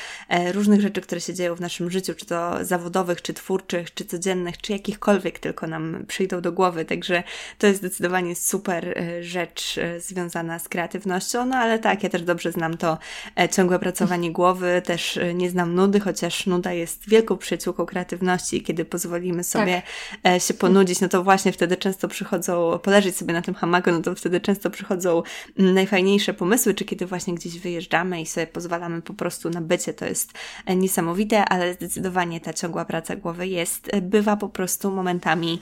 różnych rzeczy, które się dzieją w naszym życiu, czy to zawodowych, czy twórczych, czy codziennych, czy jakichkolwiek tylko nam przyjdą do głowy, także to jest zdecydowanie super e, rzecz e, związana z kreatywnością, no ale tak, ja też dobrze znam to e, ciągłe pracowanie głowy, też nie znam nudy, chociaż nuda jest wielką przyjaciółką kreatywności kiedy pozwolimy sobie tak. się ponudzić, no to właśnie wtedy często przychodzą, poleżeć sobie na tym hamaku, no to wtedy często przychodzą mm, najfajniejsze pomysły, czy kiedy właśnie gdzieś wyjeżdżamy i sobie pozwalamy po prostu na bycie, to jest niesamowite, ale zdecydowanie ta ciągła praca głowy jest, bywa po prostu momentami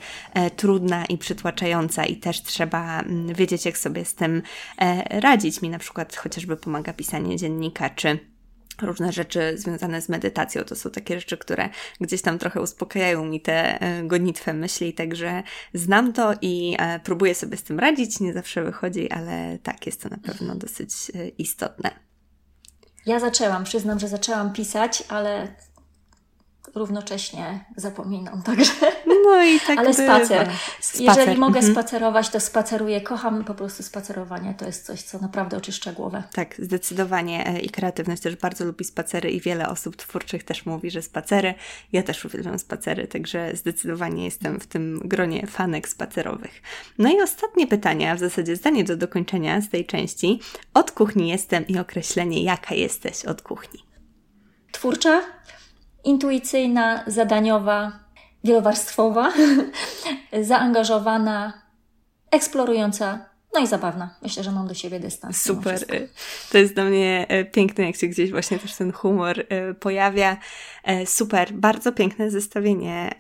trudna i przytłaczająca i też trzeba mm, wiedzieć, jak sobie z tym e, radzić. Mi na przykład chociażby pomaga pisanie dziennika, czy różne rzeczy związane z medytacją. To są takie rzeczy, które gdzieś tam trochę uspokajają mi te e, gonitwe myśli, także znam to i próbuję sobie z tym radzić. Nie zawsze wychodzi, ale tak, jest to na pewno dosyć istotne. Ja zaczęłam, przyznam, że zaczęłam pisać, ale równocześnie zapominam, także. No i tak Ale spacer. spacer. Jeżeli mogę mhm. spacerować, to spaceruję. Kocham po prostu spacerowanie. To jest coś, co naprawdę oczyszcza głowę. Tak, zdecydowanie. E, I kreatywność też bardzo lubi spacery i wiele osób twórczych też mówi, że spacery. Ja też uwielbiam spacery, także zdecydowanie jestem w tym gronie fanek spacerowych. No i ostatnie pytanie, a w zasadzie zdanie do dokończenia z tej części. Od kuchni jestem i określenie, jaka jesteś od kuchni. Twórcza, intuicyjna, zadaniowa, wielowarstwowa, zaangażowana, eksplorująca no i zabawna. Myślę, że mam do siebie dystans. Super. To jest dla mnie e, piękne, jak się gdzieś właśnie też ten humor e, pojawia. Super. Bardzo piękne zestawienie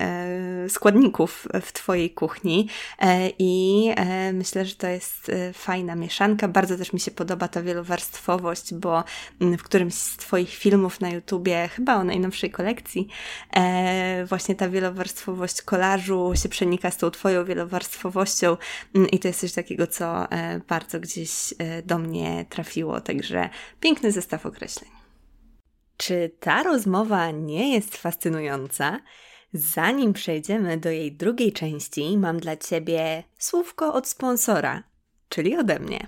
składników w Twojej kuchni i myślę, że to jest fajna mieszanka. Bardzo też mi się podoba ta wielowarstwowość, bo w którymś z Twoich filmów na YouTubie, chyba o najnowszej kolekcji, właśnie ta wielowarstwowość kolażu się przenika z tą Twoją wielowarstwowością i to jest coś takiego, co E, bardzo gdzieś e, do mnie trafiło, także piękny zestaw określeń. Czy ta rozmowa nie jest fascynująca? Zanim przejdziemy do jej drugiej części, mam dla Ciebie słówko od sponsora, czyli ode mnie.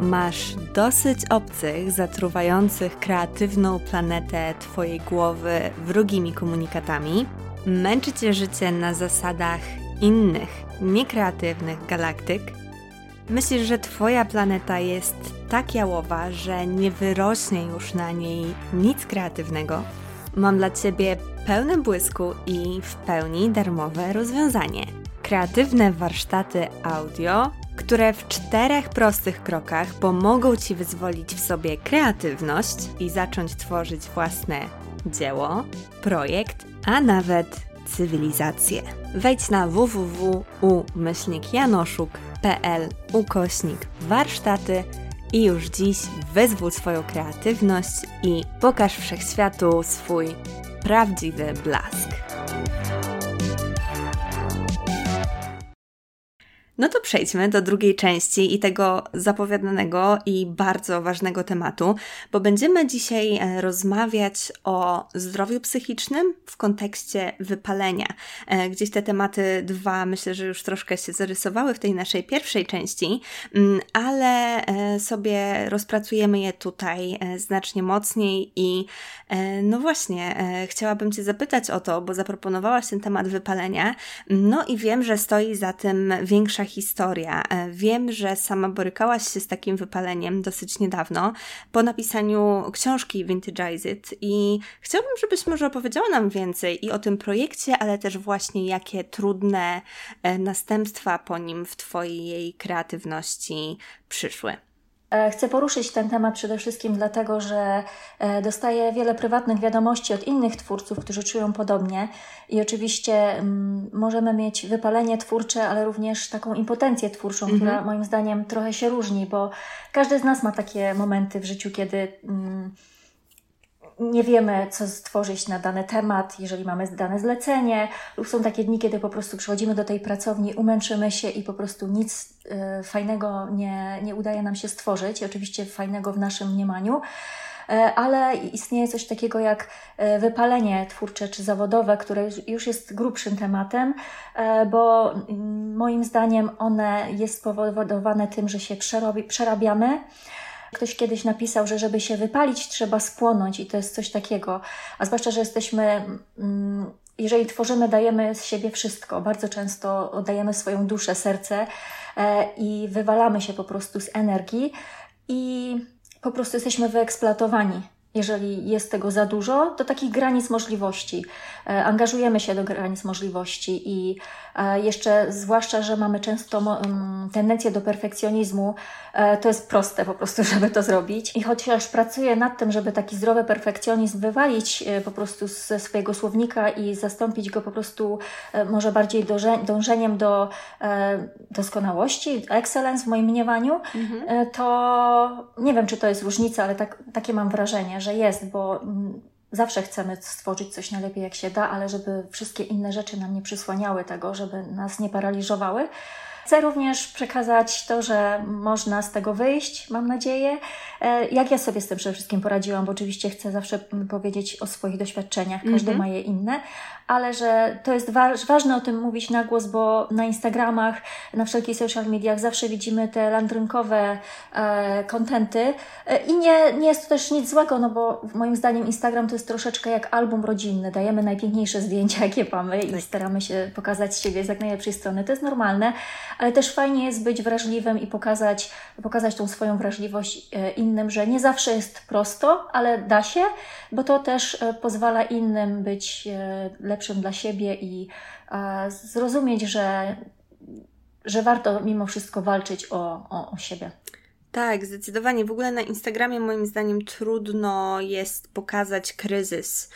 Masz dosyć obcych, zatruwających kreatywną planetę Twojej głowy wrogimi komunikatami? Męczy Cię życie na zasadach innych, niekreatywnych galaktyk? Myślisz, że Twoja planeta jest tak jałowa, że nie wyrośnie już na niej nic kreatywnego? Mam dla Ciebie pełne błysku i w pełni darmowe rozwiązanie. Kreatywne warsztaty audio które w czterech prostych krokach pomogą Ci wyzwolić w sobie kreatywność i zacząć tworzyć własne dzieło, projekt, a nawet cywilizację. Wejdź na www.u-janoszuk.pl ukośnik warsztaty i już dziś wyzwól swoją kreatywność i pokaż wszechświatu swój prawdziwy blask. No to przejdźmy do drugiej części i tego zapowiadanego i bardzo ważnego tematu, bo będziemy dzisiaj e, rozmawiać o zdrowiu psychicznym w kontekście wypalenia. E, gdzieś te tematy dwa myślę, że już troszkę się zarysowały w tej naszej pierwszej części, mm, ale e, sobie rozpracujemy je tutaj znacznie mocniej i no właśnie, chciałabym Cię zapytać o to, bo zaproponowałaś ten temat wypalenia, no i wiem, że stoi za tym większa historia. E, wiem, że sama borykałaś się z takim wypaleniem dosyć niedawno po napisaniu książki Vintagize It i chciałabym, żebyś może opowiedziała nam więcej i o tym projekcie, ale też właśnie jakie trudne e, następstwa po nim w Twojej kreatywności przyszły. E, chcę poruszyć ten temat przede wszystkim dlatego, że e, dostaję wiele prywatnych wiadomości od innych twórców, którzy czują podobnie. I oczywiście mm, możemy mieć wypalenie twórcze, ale również taką impotencję twórczą, mhm. która moim zdaniem trochę się różni, bo każdy z nas ma takie momenty w życiu, kiedy. Mm, nie wiemy, co stworzyć na dany temat, jeżeli mamy dane zlecenie, lub są takie dni, kiedy po prostu przychodzimy do tej pracowni, umęczymy się i po prostu nic y, fajnego nie, nie udaje nam się stworzyć, oczywiście fajnego w naszym mniemaniu. E, ale istnieje coś takiego jak e, wypalenie twórcze czy zawodowe, które już jest grubszym tematem, e, bo mm, moim zdaniem one jest spowodowane tym, że się przerabiamy Ktoś kiedyś napisał, że żeby się wypalić, trzeba spłonąć, i to jest coś takiego. A zwłaszcza, że jesteśmy, mm, jeżeli tworzymy, dajemy z siebie wszystko. Bardzo często oddajemy swoją duszę, serce e, i wywalamy się po prostu z energii i po prostu jesteśmy wyeksploatowani jeżeli jest tego za dużo, do takich granic możliwości. E, angażujemy się do granic możliwości i e, jeszcze, zwłaszcza, że mamy często tendencję do perfekcjonizmu, e, to jest proste po prostu, żeby to zrobić. I chociaż pracuję nad tym, żeby taki zdrowy perfekcjonizm wywalić po prostu ze swojego słownika i zastąpić go po prostu może bardziej dążeniem do doskonałości, excellence w moim mniemaniu, mhm. to nie wiem, czy to jest różnica, ale tak, takie mam wrażenie, że jest, bo mm, zawsze chcemy stworzyć coś najlepiej jak się da, ale żeby wszystkie inne rzeczy nam nie przysłaniały tego, żeby nas nie paraliżowały. Chcę również przekazać to, że można z tego wyjść, mam nadzieję. E, jak ja sobie z tym przede wszystkim poradziłam, bo oczywiście chcę zawsze powiedzieć o swoich doświadczeniach, każdy mm -hmm. ma je inne, ale że to jest wa ważne o tym mówić na głos, bo na Instagramach, na wszelkich social mediach zawsze widzimy te landrynkowe e, kontenty e, i nie, nie jest to też nic złego, no bo moim zdaniem Instagram to jest troszeczkę jak album rodzinny. Dajemy najpiękniejsze zdjęcia, jakie mamy tak. i staramy się pokazać siebie z jak najlepszej strony. To jest normalne, ale też fajnie jest być wrażliwym i pokazać, pokazać tą swoją wrażliwość e, innym, że nie zawsze jest prosto, ale da się, bo to też e, pozwala innym być lepszym lepszym dla siebie i zrozumieć, że, że warto mimo wszystko walczyć o, o, o siebie. Tak, zdecydowanie. W ogóle na Instagramie moim zdaniem trudno jest pokazać kryzys e,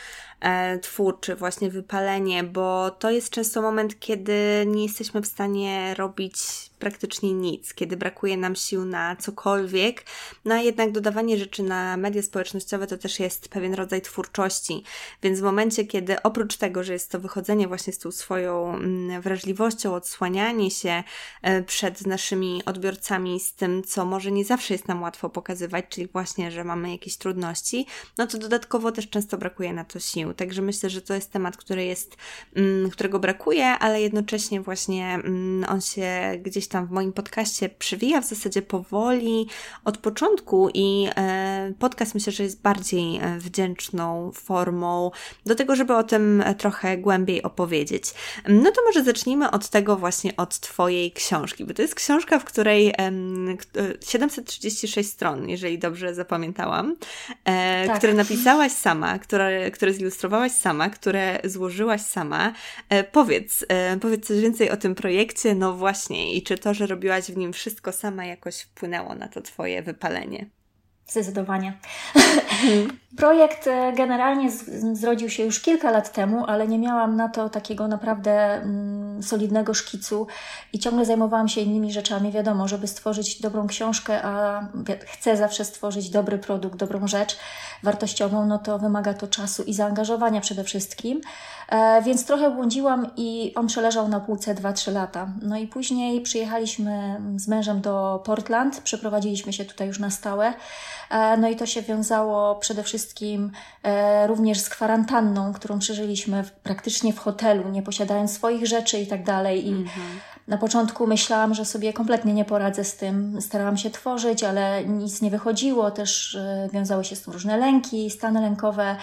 twórczy, właśnie wypalenie, bo to jest często moment, kiedy nie jesteśmy w stanie robić praktycznie nic, kiedy brakuje nam sił na cokolwiek, no a jednak dodawanie rzeczy na media społecznościowe to też jest pewien rodzaj twórczości, więc w momencie, kiedy oprócz tego, że jest to wychodzenie właśnie z tą swoją mm, wrażliwością, odsłanianie się e, przed naszymi odbiorcami z tym, co może nie zawsze jest nam łatwo pokazywać, czyli właśnie, że mamy jakieś trudności, no to dodatkowo też często brakuje na to sił. Także myślę, że to jest temat, który jest, mm, którego brakuje, ale jednocześnie właśnie mm, on się gdzieś tam w moim podcaście przywija w zasadzie powoli od początku i e, podcast myślę, że jest bardziej e, wdzięczną formą do tego, żeby o tym trochę głębiej opowiedzieć. No to może zacznijmy od tego właśnie od Twojej książki, bo to jest książka, w której 736 stron, jeżeli dobrze zapamiętałam, e, tak. które napisałaś sama, które, które zilustrowałaś sama, które złożyłaś sama. Powiedz, powiedz coś więcej o tym projekcie, no właśnie, i czy to, że robiłaś w nim wszystko sama, jakoś wpłynęło na to Twoje wypalenie? Zdecydowanie. Projekt e, generalnie zrodził się już kilka lat temu, ale nie miałam na to takiego naprawdę mm, solidnego szkicu i ciągle zajmowałam się innymi rzeczami. Wiadomo, żeby stworzyć dobrą książkę, a chcę zawsze stworzyć dobry produkt, dobrą rzecz wartościową, no to wymaga to czasu i zaangażowania przede wszystkim. E, więc trochę błądziłam i on przeleżał na półce 2-3 lata. No i później przyjechaliśmy z mężem do Portland, przeprowadziliśmy się tutaj już na stałe. E, no i to się wiązało przede wszystkim e, również z kwarantanną, którą przeżyliśmy praktycznie w hotelu, nie posiadając swoich rzeczy i tak dalej. I mhm. na początku myślałam, że sobie kompletnie nie poradzę z tym. Starałam się tworzyć, ale nic nie wychodziło. Też e, wiązały się z tym różne lęki, stany lękowe,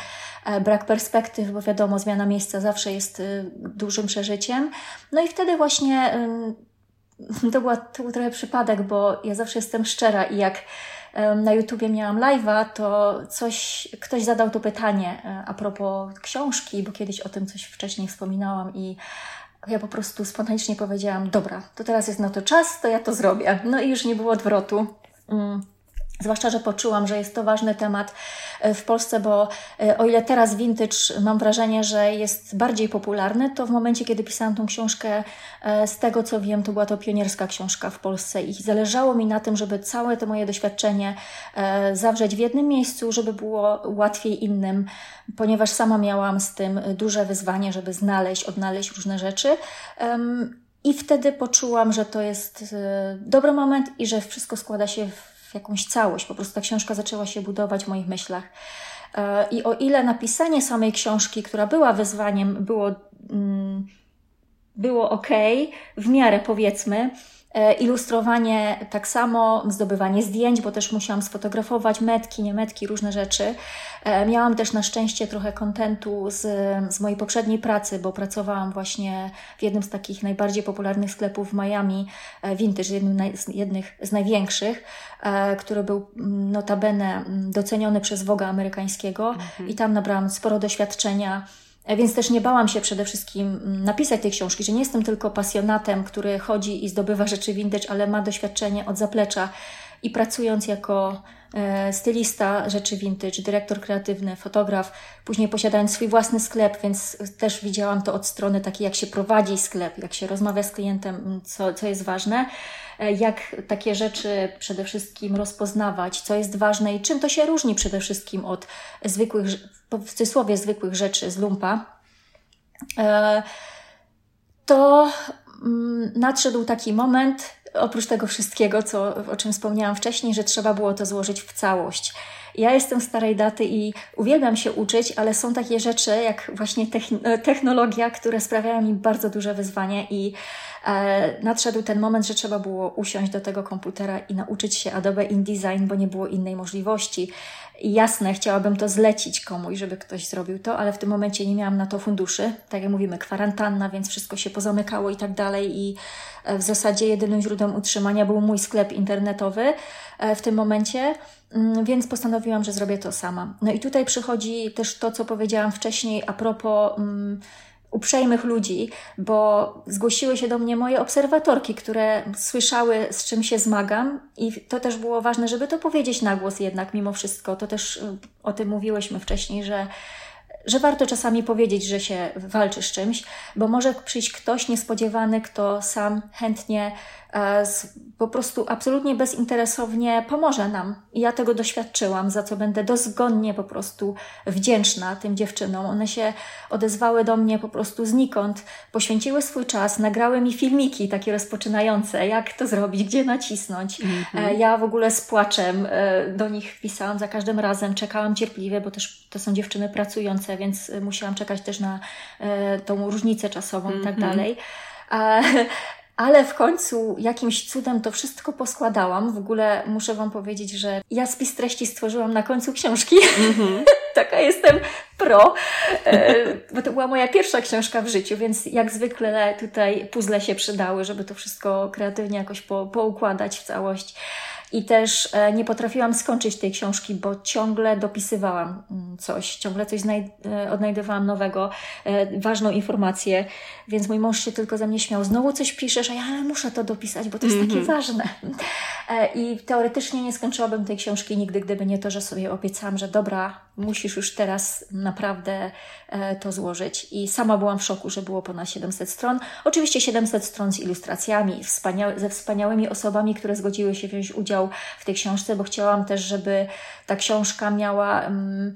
brak perspektyw, bo wiadomo, zmiana miejsca zawsze jest dużym przeżyciem. No i wtedy właśnie to, była, to był trochę przypadek, bo ja zawsze jestem szczera i jak na YouTubie miałam live'a, to coś, ktoś zadał to pytanie e, a propos książki, bo kiedyś o tym coś wcześniej wspominałam i ja po prostu spontanicznie powiedziałam, dobra, to teraz jest na to czas, to ja to zrobię. No i już nie było odwrotu. Mm. Zwłaszcza, że poczułam, że jest to ważny temat e, w Polsce, bo e, o ile teraz vintage mam wrażenie, że jest bardziej popularny, to w momencie, kiedy pisałam tą książkę, e, z tego co wiem, to była to pionierska książka w Polsce i zależało mi na tym, żeby całe to moje doświadczenie zawrzeć w jednym miejscu, żeby było łatwiej innym, ponieważ sama miałam z tym duże wyzwanie, żeby znaleźć, odnaleźć różne rzeczy. I wtedy poczułam, że to jest dobry moment i że wszystko składa się w jakąś całość. Po prostu ta książka zaczęła się budować w moich myślach. E, I o ile napisanie samej książki, która była wyzwaniem, było, mm, było ok, w miarę powiedzmy, ilustrowanie tak samo, zdobywanie zdjęć, bo też musiałam sfotografować metki, nie metki, różne rzeczy. E, miałam też na szczęście trochę kontentu z, z mojej poprzedniej pracy, bo pracowałam właśnie w jednym z takich najbardziej popularnych sklepów w Miami, e, Vintage, jednym z jednych z największych, który był mm, notabene mm, doceniony przez Woga amerykańskiego mhm. i tam nabrałam sporo doświadczenia E, więc też nie bałam się przede wszystkim mm, napisać tej książki, że nie jestem tylko pasjonatem, który chodzi i zdobywa rzeczy vintage, ale ma doświadczenie od zaplecza i pracując jako e, stylista rzeczy vintage, dyrektor kreatywny, fotograf, później posiadając swój własny sklep, więc też widziałam to od strony takiej, jak się prowadzi sklep, jak się rozmawia z klientem, mm, co, co jest ważne, e, jak takie rzeczy przede wszystkim rozpoznawać, co jest ważne i czym to się różni przede wszystkim od zwykłych w cudzysłowie zwykłych rzeczy z lumpa, e, to mm, nadszedł taki moment, oprócz tego wszystkiego, co, o czym wspomniałam wcześniej, że trzeba było to złożyć w całość. Ja jestem starej daty i uwielbiam się uczyć, ale są takie rzeczy jak właśnie technologia, które sprawiają mi bardzo duże wyzwanie i nadszedł ten moment, że trzeba było usiąść do tego komputera i nauczyć się Adobe InDesign, bo nie było innej możliwości. I jasne, chciałabym to zlecić komuś, żeby ktoś zrobił to, ale w tym momencie nie miałam na to funduszy. Tak jak mówimy, kwarantanna, więc wszystko się pozamykało i tak dalej. I e, w zasadzie jedynym źródłem utrzymania był mój sklep internetowy e, w tym momencie, mm, więc postanowiłam, że zrobię to sama. No i tutaj przychodzi też to, co powiedziałam wcześniej a propos. Uprzejmych ludzi, bo zgłosiły się do mnie moje obserwatorki, które słyszały, z czym się zmagam, i to też było ważne, żeby to powiedzieć na głos jednak, mimo wszystko. To też y, o tym mówiłyśmy wcześniej, że że warto czasami powiedzieć, że się walczy z czymś, bo może przyjść ktoś niespodziewany, kto sam chętnie po prostu absolutnie bezinteresownie pomoże nam. I ja tego doświadczyłam, za co będę dozgonnie po prostu wdzięczna tym dziewczynom. One się odezwały do mnie po prostu znikąd, poświęciły swój czas, nagrały mi filmiki takie rozpoczynające, jak to zrobić, gdzie nacisnąć. Mm-hmm. Ja w ogóle z płaczem e, do nich pisałam za każdym razem, czekałam cierpliwie, bo też to są dziewczyny pracujące, więc musiałam czekać też na tą różnicę czasową mm-hmm. i tak mhm. dalej ale w końcu jakimś cudem to wszystko poskładałam. W ogóle muszę Wam powiedzieć, że ja spis treści stworzyłam na końcu książki. Mm-hmm. Taka jestem pro, e, bo to była moja pierwsza książka w życiu, więc jak zwykle tutaj puzzle się przydały, żeby to wszystko kreatywnie jakoś po, poukładać w całość. I też e, nie potrafiłam skończyć tej książki, bo ciągle dopisywałam mm, coś, ciągle coś e, odnajdywałam nowego, e, ważną informację, więc mój mąż się tylko ze mnie śmiał. Znowu coś piszesz, a ja muszę to dopisać, bo to jest mm -hmm. takie mhm. ważne. I teoretycznie nie skończyłabym tej książki nigdy, gdyby nie to, że sobie obiecałam, że dobra, musisz już teraz naprawdę to złożyć. I sama byłam w szoku, że było ponad 700 stron. Oczywiście 700 stron z ilustracjami, wspaniałe, ze wspaniałymi osobami, które zgodziły się wziąć udział w tej książce, bo chciałam też, żeby ta książka miała. Um,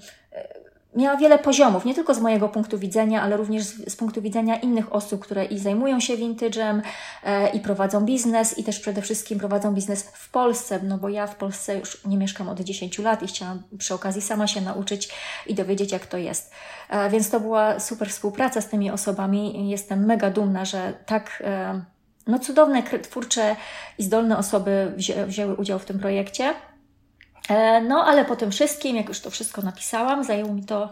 miała wiele poziomów, nie tylko z mojego punktu widzenia, ale również z, z punktu widzenia innych osób, które i zajmują się vintage'em e, i prowadzą biznes i też przede wszystkim prowadzą biznes w Polsce, no bo ja w Polsce już nie mieszkam od 10 lat i chciałam przy okazji sama się nauczyć i dowiedzieć, jak to jest. E, więc to była super współpraca z tymi osobami. Jestem mega dumna, że tak. E, no cudowne, twórcze i zdolne osoby wzię, wzięły udział w tym projekcie. E, no ale po tym wszystkim, jak już to wszystko napisałam, zajęło mi to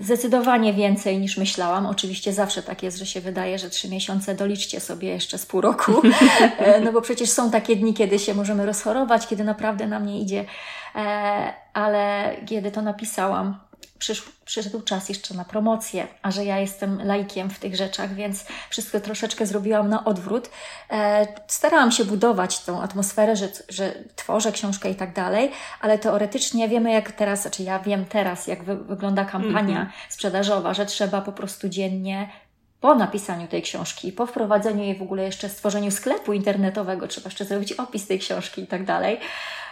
zdecydowanie więcej niż myślałam. Oczywiście zawsze tak jest, że się wydaje, że trzy miesiące doliczcie sobie jeszcze z pół roku, e, no bo przecież są takie dni, kiedy się możemy rozchorować, kiedy naprawdę nam nie idzie. E, ale kiedy to napisałam, przysz, przyszedł czas jeszcze na promocję, a że ja jestem laikiem w tych rzeczach, więc wszystko troszeczkę zrobiłam na odwrót. E, starałam się budować tą atmosferę, że, że tworzę książkę i tak dalej, ale teoretycznie wiemy jak teraz, znaczy ja wiem teraz, jak wy, wygląda kampania mm -hmm. sprzedażowa, że trzeba po prostu dziennie po napisaniu tej książki, po wprowadzeniu jej w ogóle jeszcze stworzeniu sklepu internetowego, trzeba jeszcze zrobić opis tej książki i tak dalej,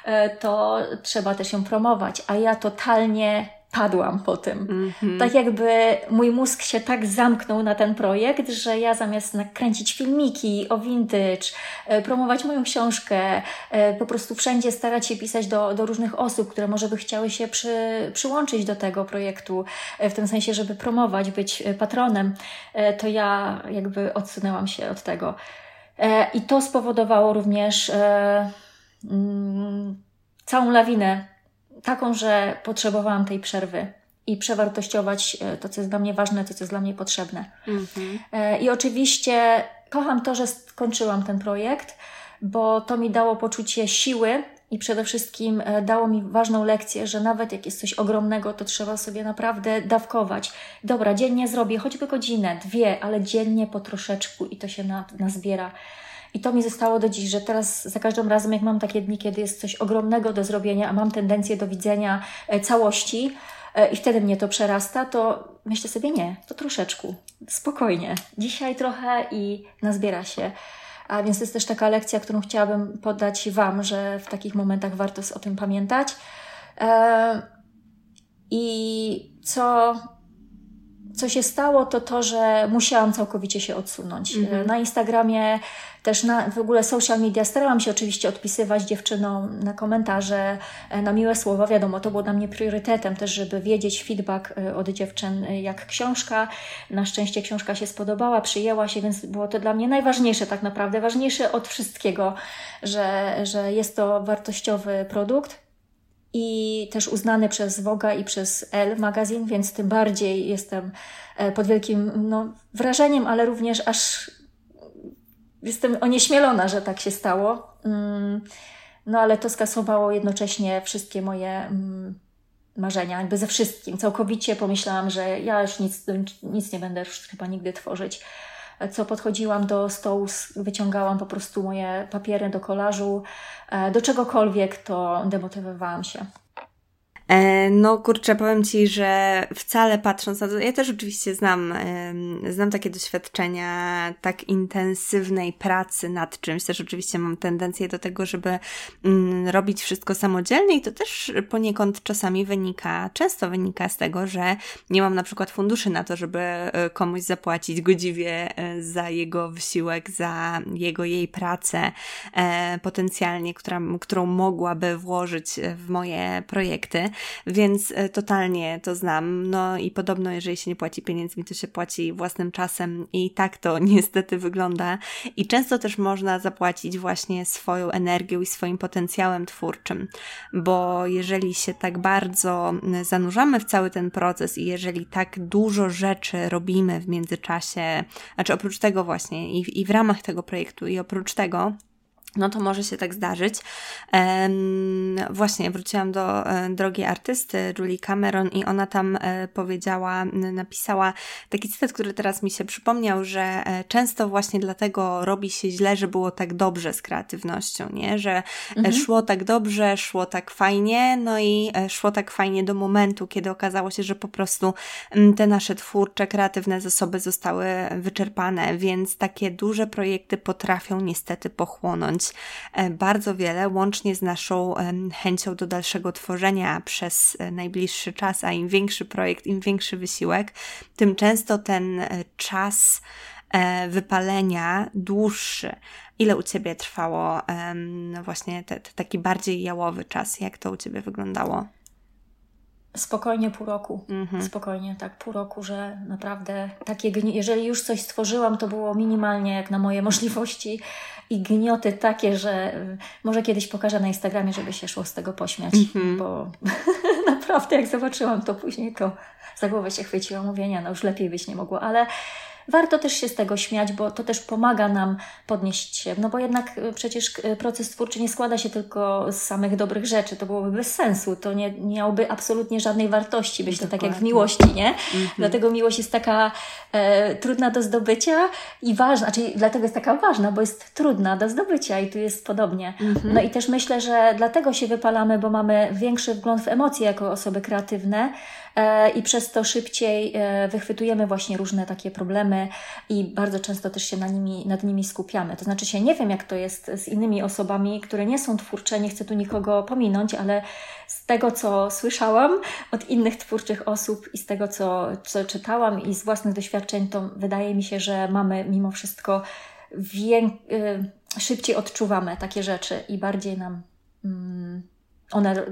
e, to trzeba też ją promować. A ja totalnie padłam po tym. Mm -hmm. Tak jakby mój mózg się tak zamknął na ten projekt, że ja zamiast nakręcić filmiki o vintage, e, promować moją książkę, e, po prostu wszędzie starać się pisać do, do różnych osób, które może by chciały się przy, przyłączyć do tego projektu, e, w tym sensie, żeby promować, być patronem, to ja jakby odsunęłam się od tego. I to spowodowało również mm, całą lawinę taką, że potrzebowałam tej przerwy i przewartościować e, to, co jest dla mnie ważne, to, co jest dla mnie potrzebne. Mm-hmm. I oczywiście kocham to, że skończyłam ten projekt, bo to mi dało poczucie siły i przede wszystkim e, dało mi ważną lekcję, że nawet jak jest coś ogromnego, to trzeba sobie naprawdę dawkować. Dobra, dziennie zrobię choćby godzinę, dwie, ale dziennie po troszeczku i to się na, nazbiera. I to mi zostało do dziś, że teraz za każdym razem, jak mam takie dni, kiedy jest coś ogromnego do zrobienia, a mam tendencję do widzenia e, całości, e, i wtedy mnie to przerasta, to myślę sobie, nie, to troszeczkę, spokojnie. Dzisiaj trochę i nazbiera się. A więc to jest też taka lekcja, którą chciałabym podać Wam, że w takich momentach warto o tym pamiętać. E, I co co się stało, to to, że musiałam całkowicie się odsunąć. Mhm. Na Instagramie, też na w ogóle social media starałam się oczywiście odpisywać dziewczynom na komentarze, e, na miłe słowa. Wiadomo, to było dla mnie priorytetem też, żeby wiedzieć feedback e, od dziewczyn, e, jak książka. Na szczęście książka się spodobała, przyjęła się, więc było to dla mnie najważniejsze tak naprawdę, ważniejsze od wszystkiego, że, że jest to wartościowy produkt i też uznany przez Woga i przez Elle magazyn, więc tym bardziej jestem e, pod wielkim no, wrażeniem, ale również aż jestem onieśmielona, że tak się stało. Mm, no ale to skasowało jednocześnie wszystkie moje mm, marzenia, jakby ze wszystkim. Całkowicie pomyślałam, że ja już nic, nic nie będę już chyba nigdy tworzyć co podchodziłam do stołu, wyciągałam po prostu moje papiery do kolażu, e, do czegokolwiek, to demotywowałam się. E, no kurczę, powiem Ci, że wcale patrząc na to, ja też oczywiście znam, znam takie doświadczenia tak intensywnej pracy nad czymś, też oczywiście mam tendencję do tego, żeby mm, robić wszystko samodzielnie i to też poniekąd czasami wynika, często wynika z tego, że nie mam na przykład funduszy na to, żeby e, komuś zapłacić godziwie e, za jego wysiłek, za jego, jej pracę potencjalnie, która, którą mogłaby włożyć w moje projekty więc e, totalnie to znam. No i podobno, jeżeli się nie płaci pieniędzmi, to się płaci własnym czasem i tak to niestety wygląda. I często też można zapłacić właśnie swoją energią i swoim potencjałem twórczym, bo jeżeli się tak bardzo zanurzamy w cały ten proces i jeżeli tak dużo rzeczy robimy w międzyczasie, znaczy oprócz tego właśnie i, i w ramach tego projektu i oprócz tego, no to może się tak zdarzyć. Właśnie wróciłam do e, drogiej artysty Julie Cameron i ona tam e, powiedziała, napisała taki cytat, który teraz mi się przypomniał, że e, często właśnie dlatego robi się źle, że było tak dobrze z kreatywnością, nie? Że mhm. szło tak dobrze, szło tak fajnie, no i szło tak fajnie do momentu, kiedy okazało się, że po prostu te nasze twórcze, kreatywne zasoby zostały wyczerpane, więc takie duże projekty potrafią niestety pochłonąć E, bardzo wiele, łącznie z naszą chęcią do dalszego tworzenia przez e, najbliższy czas, a im większy projekt, im większy wysiłek, tym często ten e, czas wypalenia dłuższy. Ile u Ciebie trwało właśnie te, te taki bardziej jałowy czas? Jak to u Ciebie wyglądało? Spokojnie pół roku. Mhm. Spokojnie, tak, pół roku, że naprawdę takie, jeżeli już coś stworzyłam, to było minimalnie jak na moje możliwości i gnioty takie, że y, może kiedyś pokażę na Instagramie, żeby się szło z tego pośmiać, mhm. bo naprawdę jak zobaczyłam to później, to za głowę się chwyciłam, mówienia, no już lepiej być nie mogło, ale warto też się z tego śmiać, bo to też pomaga nam podnieść się. No bo jednak y, przecież y, proces twórczy nie składa się tylko z samych dobrych rzeczy. To byłoby bez sensu. To nie, miałoby absolutnie żadnej wartości. Myślę tak jak w miłości, nie? Mhm. Dlatego miłość jest taka e, trudna do zdobycia i ważna. Czyli dlatego jest taka ważna, bo jest trudna do zdobycia i tu jest podobnie. Mhm. No i też myślę, że dlatego się wypalamy, bo mamy większy wgląd w emocje jako osoby kreatywne i przez to szybciej e, wychwytujemy właśnie różne takie problemy i bardzo często też się nad nimi, nad nimi skupiamy. To znaczy się nie wiem, jak to jest z innymi osobami, które nie są twórcze, nie chcę tu nikogo pominąć, ale z tego, co słyszałam od innych twórczych osób i z tego, co, co czytałam i z własnych doświadczeń, to wydaje mi się, że mamy mimo wszystko wię- y, szybciej odczuwamy takie rzeczy i bardziej nam. Mm, one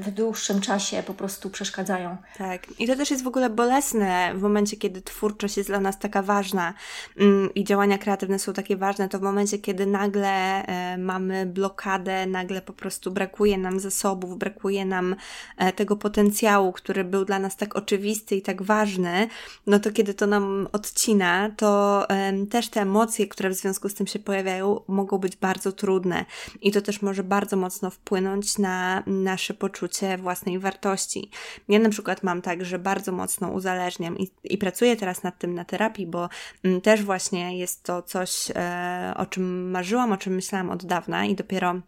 w dłuższym czasie po prostu przeszkadzają. Tak. I to też jest w ogóle bolesne w momencie, kiedy twórczość jest dla nas taka ważna mm, i działania kreatywne są takie ważne, to w momencie, kiedy nagle e, mamy blokadę, nagle po prostu brakuje nam zasobów, brakuje nam e, tego potencjału, który był dla nas tak oczywisty i tak ważny, no to kiedy to nam odcina, to też te emocje, które w związku z tym się pojawiają, mogą być bardzo trudne. I to też może bardzo mocno wpłynąć na nasze poczucie własnej wartości. Ja na przykład mam tak, że bardzo mocno uzależniam i, i pracuję teraz nad tym na terapii, bo mm, też właśnie jest to coś, e, o czym marzyłam, o czym myślałam od dawna i dopiero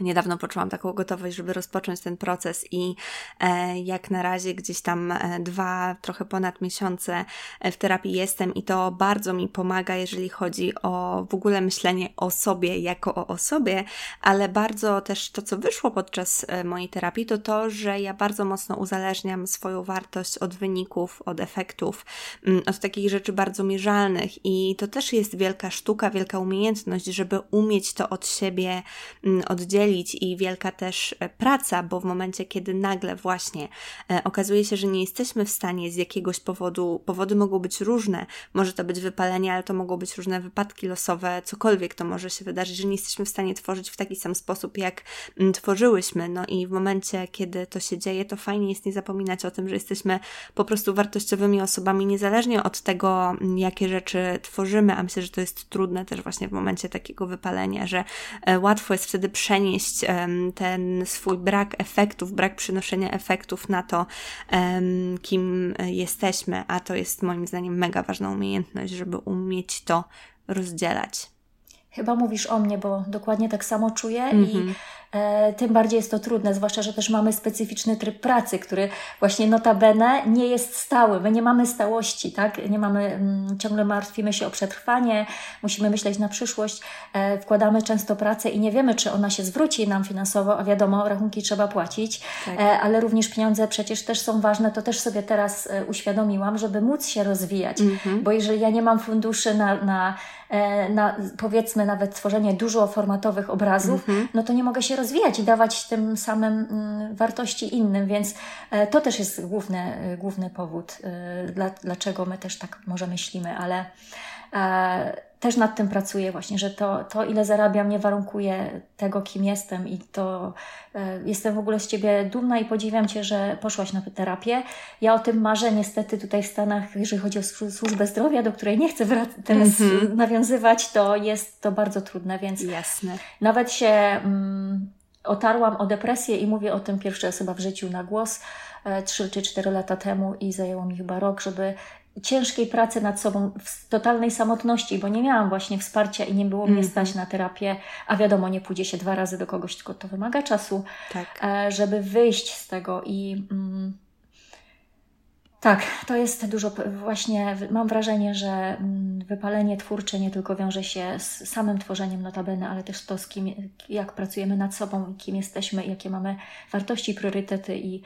Niedawno poczułam taką gotowość, żeby rozpocząć ten proces i e, jak na razie gdzieś tam e, dwa, trochę ponad miesiące e, w terapii jestem i to bardzo mi pomaga, jeżeli chodzi o w ogóle myślenie o sobie jako o osobie, ale bardzo też to, co wyszło podczas mojej terapii, to to, że ja bardzo mocno uzależniam swoją wartość od wyników, od efektów, mm, od takich rzeczy bardzo mierzalnych i to też jest wielka sztuka, wielka umiejętność, żeby umieć to od siebie mm, oddzielić dzielić i wielka też e, praca, bo w momencie, kiedy nagle właśnie e, okazuje się, że nie jesteśmy w stanie z jakiegoś powodu, powody mogą być różne, może to być wypalenie, ale to mogą być różne wypadki losowe, cokolwiek to może się wydarzyć, że nie jesteśmy w stanie tworzyć w taki sam sposób, jak mm, tworzyłyśmy. No i w momencie, kiedy to się dzieje, to fajnie jest nie zapominać o tym, że jesteśmy po prostu wartościowymi osobami, niezależnie od tego, mm, jakie rzeczy tworzymy, a myślę, że to jest trudne też właśnie w momencie takiego wypalenia, że e, łatwo jest wtedy przenieść przenieść ten swój brak efektów, brak przynoszenia efektów na to, kim jesteśmy, a to jest moim zdaniem mega ważna umiejętność, żeby umieć to rozdzielać. Chyba mówisz o mnie, bo dokładnie tak samo czuję mm -hmm. i e, tym bardziej jest to trudne, zwłaszcza, że też mamy specyficzny tryb pracy, który właśnie notabene nie jest stały. My nie mamy stałości, tak? Nie mamy, mm, ciągle martwimy się o przetrwanie, musimy myśleć na przyszłość, e, wkładamy często pracę i nie wiemy, czy ona się zwróci nam finansowo, a wiadomo, rachunki trzeba płacić, tak. E, ale również pieniądze przecież też są ważne, to też sobie teraz uświadomiłam, żeby móc się rozwijać, mhm. bo jeżeli ja nie mam funduszy na, na E, na powiedzmy nawet tworzenie dużo formatowych obrazów, -hmm. no to nie mogę się rozwijać i dawać tym samym mm, wartości innym, więc e, to też jest główny, e, główny powód, dla, dlaczego my też tak może myślimy, ale też nad tym pracuję właśnie, że to, to ile zarabiam nie warunkuje tego, kim jestem i to e, jestem w ogóle z Ciebie dumna i podziwiam Cię, że poszłaś na terapię. Ja o tym marzę niestety tutaj w Stanach, jeżeli chodzi o służbę zdrowia, do której nie chcę teraz mm -hmm. nawiązywać, to jest to bardzo trudne, więc Jasne. nawet się mm, otarłam o depresję i mówię o tym pierwszy raz chyba w życiu na głos, e, trzy czy cztery lata temu i zajęło mi chyba rok, żeby ciężkiej pracy nad sobą, w totalnej samotności, bo nie miałam właśnie wsparcia i nie było mnie mm. stać na terapię, a wiadomo, nie pójdzie się dwa razy do kogoś, tylko to wymaga czasu, tak. E, żeby wyjść z tego i mm, tak, to jest dużo, właśnie mam wrażenie, że mm, wypalenie twórcze nie tylko wiąże się z samym tworzeniem notabene, ale też to, z kim, jak pracujemy nad sobą, kim jesteśmy, jakie mamy wartości, priorytety i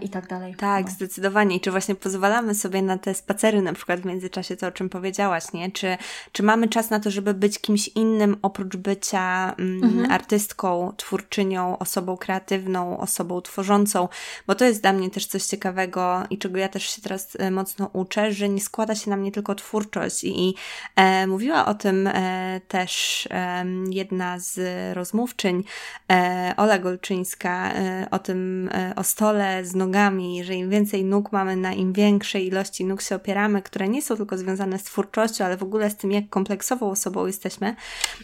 i tak dalej. Tak, no. zdecydowanie. I czy właśnie pozwalamy sobie na te spacery na przykład w międzyczasie, to o czym powiedziałaś, nie? Czy, czy mamy czas na to, żeby być kimś innym oprócz bycia mm, mhm. artystką, twórczynią, osobą kreatywną, osobą tworzącą? Bo to jest dla mnie też coś ciekawego i czego ja też się teraz e, mocno uczę, że nie składa się na mnie tylko twórczość. I, i e, mówiła o tym e, też e, jedna z rozmówczyń, e, Ola Golczyńska, o tym, o stole z nogami, że im więcej nóg mamy, na im większej ilości nóg się opieramy, które nie są tylko związane z twórczością, ale w ogóle z tym, jak kompleksową osobą jesteśmy,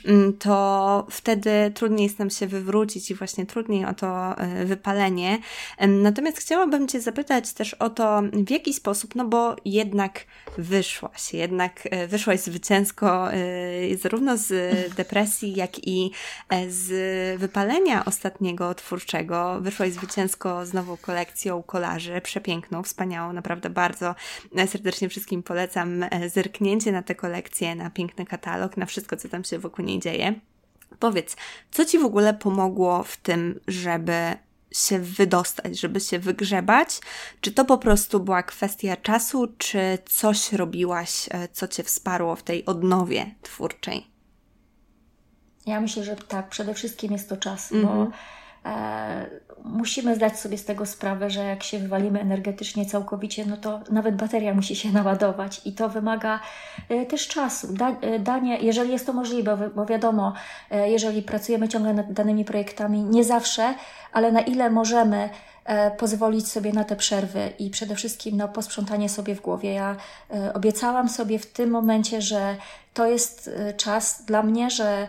mm, to wtedy trudniej jest nam się wywrócić i właśnie trudniej o to e, wypalenie. Natomiast chciałabym Cię zapytać też o to, w jaki sposób, no bo jednak wyszłaś, jednak e, wyszłaś zwycięsko e, zarówno z depresji, jak i z wypalenia ostatniego twórczego. Wyszłaś zwycięsko z nową kolekcją kolekcją kolarzy, przepiękną, wspaniałą, naprawdę bardzo serdecznie wszystkim polecam e, zerknięcie na tę kolekcję, na piękny katalog, na wszystko, co tam się wokół niej dzieje. Powiedz, co Ci w ogóle pomogło w tym, żeby się wydostać, żeby się wygrzebać? Czy to po prostu była kwestia czasu, czy coś robiłaś, e, co Cię wsparło w tej odnowie twórczej? Ja myślę, że tak, przede wszystkim jest to czas, mm -hmm. bo mhm. E, musimy zdać sobie z tego sprawę, że jak się wywalimy energetycznie całkowicie, no to nawet bateria musi się naładować i to wymaga e, też czasu. E, danie, jeżeli jest to możliwe, bo wiadomo, jeżeli pracujemy ciągle nad danymi projektami, nie zawsze, ale na ile możemy pozwolić sobie na te przerwy i przede wszystkim na posprzątanie sobie w głowie. Ja obiecałam sobie w tym momencie, że to jest czas dla mnie, że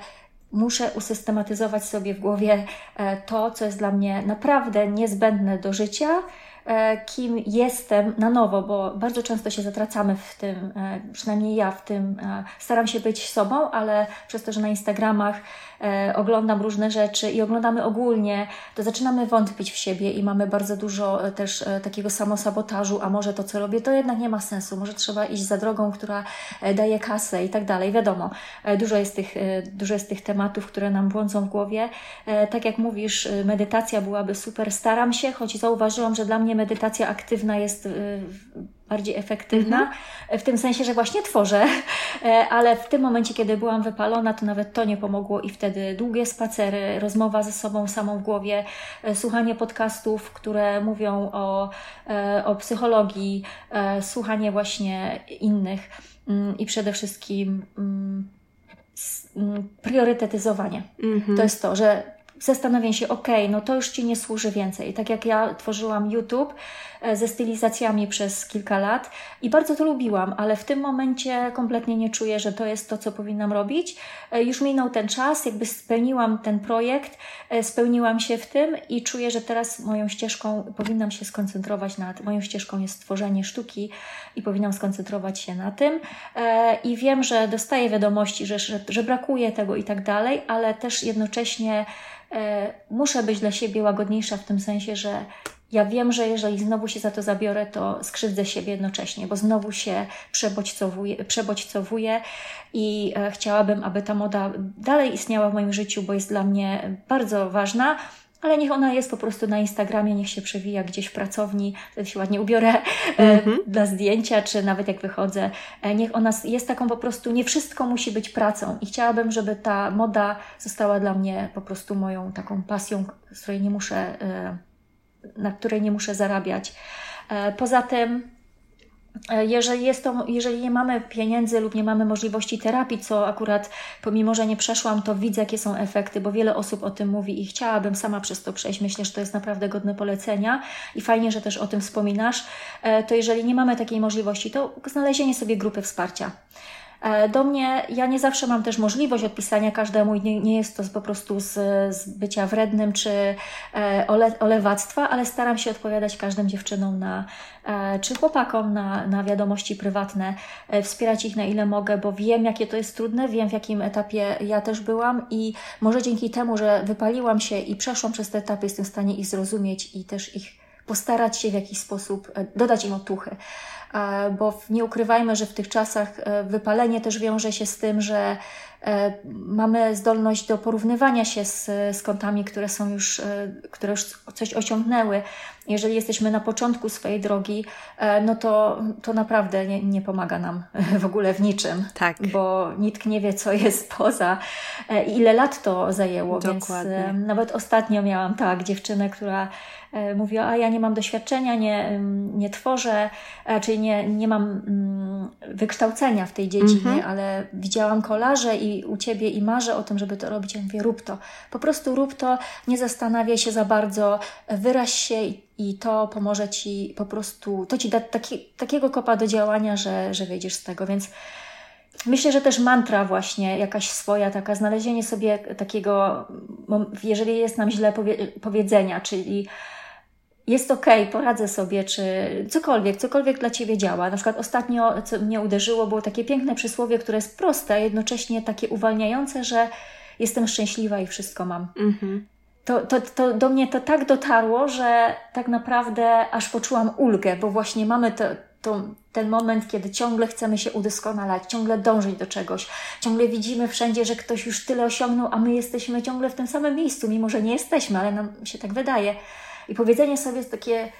muszę usystematyzować sobie w głowie e, to, co jest dla mnie naprawdę niezbędne do życia, e, kim jestem na nowo, bo bardzo często się zatracamy w tym, e, przynajmniej ja w tym, staram się być sobą, ale przez to, że na Instagramach e, oglądam różne rzeczy i oglądamy ogólnie, to zaczynamy wątpić w siebie i mamy bardzo dużo e, też e, takiego samosabotażu, a może to, co robię, to jednak nie ma sensu, może trzeba iść za drogą, która daje kasę i tak dalej. Wiadomo, dużo jest, tych, dużo jest tych tematów, które nam błądzą w głowie. Tak jak mówisz, medytacja byłaby super. Staram się, choć zauważyłam, że dla mnie medytacja aktywna jest bardziej efektywna, mhm. w tym sensie, że właśnie tworzę, e, ale w tym momencie, kiedy byłam wypalona, to nawet to nie pomogło i wtedy długie spacery, rozmowa ze sobą samą w głowie, e, słuchanie podcastów, które mówią o, e, o psychologii, słuchanie właśnie innych mm, i przede wszystkim mm, mm, priorytetyzowanie. Mhm. To jest to, że zastanawiam się, ok, no to już Ci nie służy więcej. Tak jak ja tworzyłam YouTube e, ze stylizacjami przez kilka lat i bardzo to lubiłam, ale w tym momencie kompletnie nie czuję, że to jest to, co powinnam robić. E, już minął ten czas, jakby spełniłam ten projekt, e, spełniłam się w tym i czuję, że teraz moją ścieżką powinnam się skoncentrować nad, moją ścieżką jest stworzenie sztuki i powinnam skoncentrować się na tym. I wiem, że dostaję wiadomości, że, że, że brakuje tego i tak dalej, ale też jednocześnie e, muszę być dla siebie łagodniejsza w tym sensie, że ja wiem, że jeżeli znowu się za to zabiorę, to skrzywdzę siebie jednocześnie, bo znowu się przebodźcowuję, przebodźcowuję i e, chciałabym, aby ta moda dalej istniała w moim życiu, bo jest dla mnie bardzo ważna, ale niech ona jest po prostu na Instagramie, niech się przewija gdzieś w pracowni, wtedy się ładnie ubiorę mm -hmm. dla zdjęcia, czy nawet jak wychodzę. E, niech ona jest taką po prostu, nie wszystko musi być pracą i chciałabym, żeby ta moda została dla mnie po prostu moją taką pasją, z której nie muszę, e, na której nie muszę zarabiać. Poza tym E, jeżeli, jest to, jeżeli nie mamy pieniędzy lub nie mamy możliwości terapii, co akurat pomimo, że nie przeszłam, to widzę, jakie są efekty, bo wiele osób o tym mówi i chciałabym sama przez to przejść. Myślę, że to jest naprawdę godne polecenia i fajnie, że też o tym wspominasz. E, to jeżeli nie mamy takiej możliwości, to znalezienie sobie grupy wsparcia. E, do mnie, ja nie zawsze mam też możliwość odpisania każdemu i nie, nie jest to po prostu z, z bycia wrednym czy e, ole, olewactwa, ale staram się odpowiadać każdym dziewczynom na, e, czy chłopakom na, na wiadomości prywatne, wspierać ich na ile mogę, bo wiem, jakie to jest trudne, wiem, w jakim etapie ja też byłam i może dzięki temu, że wypaliłam się i przeszłam przez te etapy, jestem w stanie ich zrozumieć i też ich postarać się w jakiś sposób dodać im otuchy bo nie ukrywajmy, że w tych czasach e, wypalenie też wiąże się z tym, że e, mamy zdolność do porównywania się z, z kątami, które są już, e, które już coś osiągnęły. Jeżeli jesteśmy na początku swojej drogi, no to, to naprawdę nie, nie pomaga nam w ogóle w niczym. Tak. Bo nikt nie wie, co jest poza i ile lat to zajęło. Dokładnie. Więc nawet ostatnio miałam tak dziewczynę, która E, mówiła, a ja nie mam doświadczenia, nie, nie tworzę, czyli nie, nie mam mm, wykształcenia w tej dziedzinie, mhm. ale widziałam kolaże i u Ciebie i marzę o tym, żeby to robić. Ja mówię, rób to. Po prostu rób to, nie zastanawiaj się za bardzo, wyraź się i to pomoże Ci po prostu, to Ci da taki, takiego kopa do działania, że, że wyjdziesz z tego, więc Myślę, że też mantra właśnie jakaś swoja, taka znalezienie sobie takiego, jeżeli jest nam źle powie, powiedzenia, czyli jest okej, okay, poradzę sobie, czy cokolwiek, cokolwiek dla Ciebie działa. Na przykład ostatnio, co mnie uderzyło, było takie piękne przysłowie, które jest proste, a jednocześnie takie uwalniające, że jestem szczęśliwa i wszystko mam. Mhm. To, to, to do mnie to tak dotarło, że tak naprawdę aż poczułam ulgę, bo właśnie mamy to, to, ten moment, kiedy ciągle chcemy się udoskonalać, ciągle dążyć do czegoś, ciągle widzimy wszędzie, że ktoś już tyle osiągnął, a my jesteśmy ciągle w tym samym miejscu, mimo że nie jesteśmy, ale nam się tak wydaje. I powiedzenie sobie takie,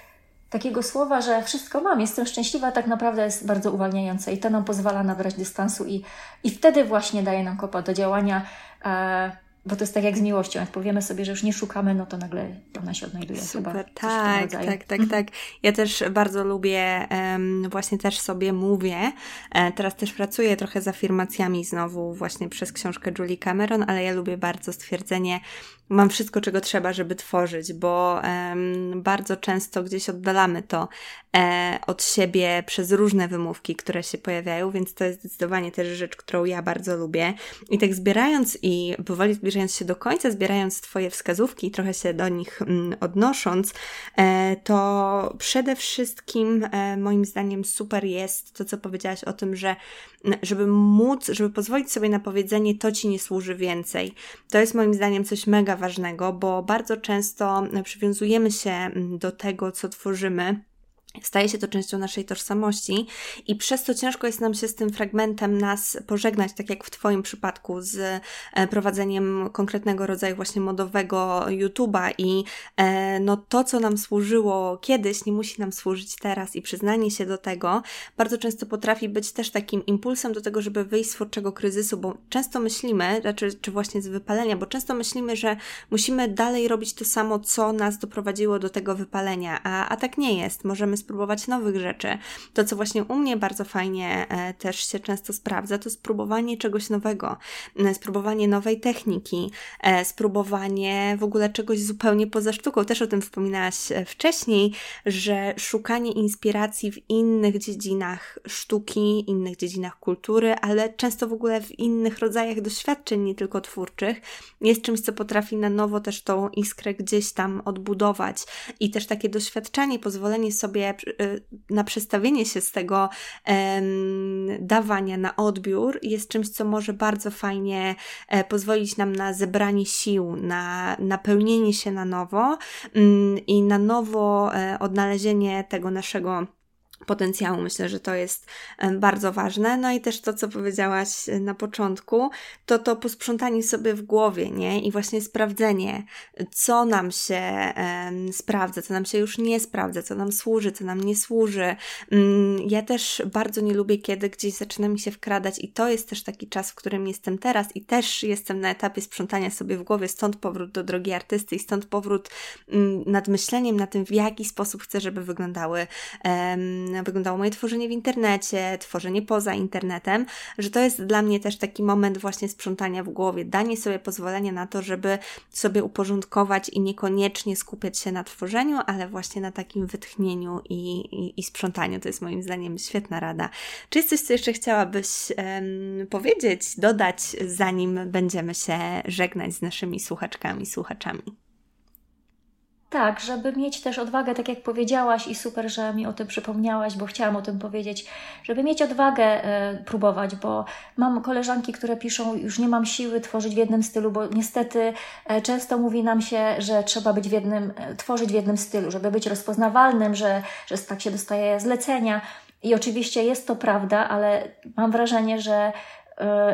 takiego słowa, że wszystko mam, jestem szczęśliwa, tak naprawdę jest bardzo uwalniające i to nam pozwala nabrać dystansu i, i wtedy właśnie daje nam kopa do działania. E, bo to jest tak jak z miłością. Jak powiemy sobie, że już nie szukamy, no to nagle ona się odnajduje. Super, chyba tak, tak, tak, tak. Ja też bardzo lubię, um, właśnie też sobie mówię. E, teraz też pracuję trochę z afirmacjami znowu właśnie przez książkę Julie Cameron, ale ja lubię bardzo stwierdzenie, mam wszystko, czego trzeba, żeby tworzyć, bo um, bardzo często gdzieś oddalamy to e, od siebie przez różne wymówki, które się pojawiają, więc to jest zdecydowanie też rzecz, którą ja bardzo lubię. I tak zbierając i powoli zbliżając się do końca, zbierając Twoje wskazówki i trochę się do nich mm, odnosząc, e, to przede wszystkim e, moim zdaniem super jest to, co powiedziałaś o tym, że żeby móc, żeby pozwolić sobie na powiedzenie, to ci nie służy więcej. To jest moim zdaniem coś mega ważnego, bo bardzo często przywiązujemy się do tego, co tworzymy Staje się to częścią naszej tożsamości i przez to ciężko jest nam się z tym fragmentem nas pożegnać, tak jak w Twoim przypadku z e, prowadzeniem konkretnego rodzaju właśnie modowego YouTube'a i e, no to, co nam służyło kiedyś, nie musi nam służyć teraz i przyznanie się do tego bardzo często potrafi być też takim impulsem do tego, żeby wyjść z twórczego kryzysu, bo często myślimy, czy, czy właśnie z wypalenia, bo często myślimy, że musimy dalej robić to samo, co nas doprowadziło do tego wypalenia, a, a tak nie jest. Możemy spróbować nowych rzeczy. To, co właśnie u mnie bardzo fajnie e, też się często sprawdza, to spróbowanie czegoś nowego, e, spróbowanie nowej techniki, e, spróbowanie w ogóle czegoś zupełnie poza sztuką. Też o tym wspominałaś wcześniej, że szukanie inspiracji w innych dziedzinach sztuki, innych dziedzinach kultury, ale często w ogóle w innych rodzajach doświadczeń, nie tylko twórczych, jest czymś, co potrafi na nowo też tą iskrę gdzieś tam odbudować. I też takie doświadczenie, pozwolenie sobie na przestawienie się z tego dawania na odbiór jest czymś, co może bardzo fajnie pozwolić nam na zebranie sił, na napełnienie się na nowo mm, i na nowo odnalezienie tego naszego potencjału. Myślę, że to jest bardzo ważne. No i też to, co powiedziałaś e, na początku, to to posprzątanie sobie w głowie, nie? I właśnie sprawdzenie, co nam się sprawdza, co nam się już nie sprawdza, co nam służy, co nam nie służy. Um, ja też bardzo nie lubię, kiedy gdzieś zaczyna mi się wkradać i to jest też taki czas, w którym jestem teraz i też jestem na etapie sprzątania sobie w głowie, stąd powrót do drogi artysty i stąd powrót um, nad myśleniem na tym, w jaki sposób chcę, żeby wyglądały wyglądało moje tworzenie w internecie, tworzenie poza internetem, że to jest dla mnie też taki moment właśnie sprzątania w głowie, danie sobie pozwolenia na to, żeby sobie uporządkować i niekoniecznie skupiać się na tworzeniu, ale właśnie na takim wytchnieniu i, i, i sprzątaniu. To jest moim zdaniem świetna rada. Czy jest coś, co jeszcze chciałabyś um, powiedzieć, dodać, zanim będziemy się żegnać z naszymi słuchaczkami, słuchaczami? Tak, żeby mieć też odwagę, tak jak powiedziałaś, i super, że mi o tym przypomniałaś, bo chciałam o tym powiedzieć, żeby mieć odwagę e, próbować, bo mam koleżanki, które piszą, już nie mam siły tworzyć w jednym stylu, bo niestety e, często mówi nam się, że trzeba być w jednym, e, tworzyć w jednym stylu, żeby być rozpoznawalnym, że, że tak się dostaje zlecenia. I oczywiście jest to prawda, ale mam wrażenie, że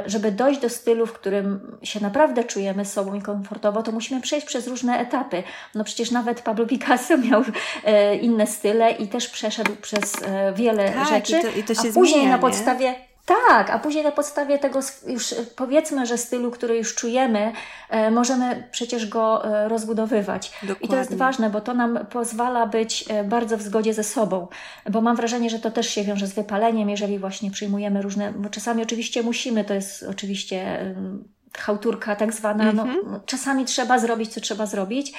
żeby dojść do stylu, w którym się naprawdę czujemy sobą i komfortowo, to musimy przejść przez różne etapy. No przecież nawet Pablo Picasso miał e, inne style i też przeszedł przez e, wiele tak, rzeczy, i to, i to się a później zmienia, na podstawie tak, a później na podstawie tego już powiedzmy, że stylu, który już czujemy, e, możemy przecież go e, rozbudowywać. Dokładnie. I to jest ważne, bo to nam pozwala być e, bardzo w zgodzie ze sobą, bo mam wrażenie, że to też się wiąże z wypaleniem, jeżeli właśnie przyjmujemy różne, bo czasami oczywiście musimy, to jest oczywiście chałturka tak zwana, no, mhm. no, czasami trzeba zrobić, co trzeba zrobić,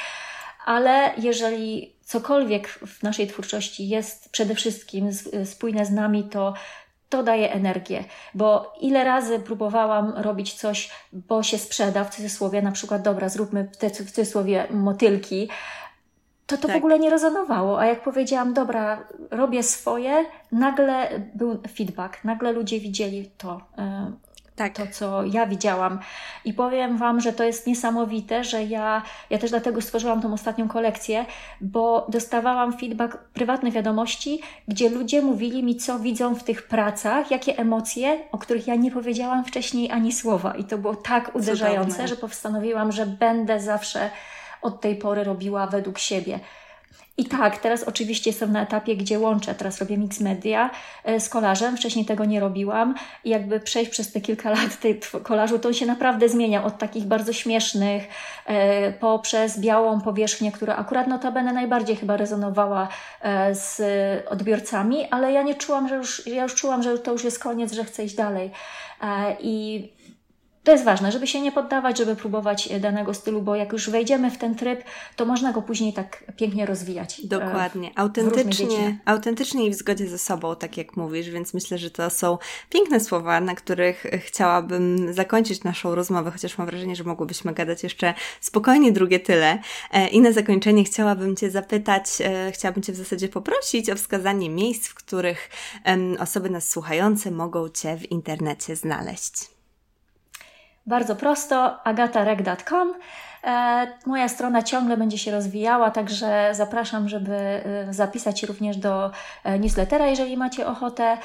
ale jeżeli cokolwiek w naszej twórczości jest przede wszystkim spójne z nami, to to daje energię, bo ile razy próbowałam robić coś, bo się sprzeda, w cudzysłowie, na przykład, dobra, zróbmy w, te, w cudzysłowie motylki, to to tak. w ogóle nie rezonowało. A jak powiedziałam, dobra, robię swoje, nagle był feedback, nagle ludzie widzieli to. Tak. to, co ja widziałam. I powiem Wam, że to jest niesamowite, że ja, ja też dlatego stworzyłam tą ostatnią kolekcję, bo dostawałam feedback, prywatne wiadomości, gdzie ludzie mówili mi, co widzą w tych pracach, jakie emocje, o których ja nie powiedziałam wcześniej ani słowa. I to było tak uderzające, Cudowne. że postanowiłam, że będę zawsze od tej pory robiła według siebie. I tak, teraz oczywiście jestem na etapie, gdzie łączę, teraz robię mix media e, z kolarzem, wcześniej tego nie robiłam. I jakby przejść przez te kilka lat tej kolażu, to on się naprawdę zmienia. Od takich bardzo śmiesznych e, poprzez białą powierzchnię, która akurat notabene najbardziej chyba rezonowała e, z odbiorcami, ale ja nie czułam, że już, ja już czułam, że to już jest koniec, że chcę iść dalej. I to jest ważne, żeby się nie poddawać, żeby próbować danego stylu, bo jak już wejdziemy w ten tryb, to można go później tak pięknie rozwijać. E, Dokładnie, autentycznie, autentycznie i w zgodzie ze sobą, tak jak mówisz, więc myślę, że to są piękne słowa, na których chciałabym zakończyć naszą rozmowę, chociaż mam wrażenie, że mogłybyśmy gadać jeszcze spokojnie drugie tyle. E, I na zakończenie chciałabym Cię zapytać, e, chciałabym Cię w zasadzie poprosić o wskazanie miejsc, w których osoby nas słuchające mogą Cię w internecie znaleźć. Bardzo prosto, agatarek.com. E, moja strona ciągle będzie się rozwijała, także zapraszam, żeby e, zapisać się również do e, newslettera, jeżeli macie ochotę.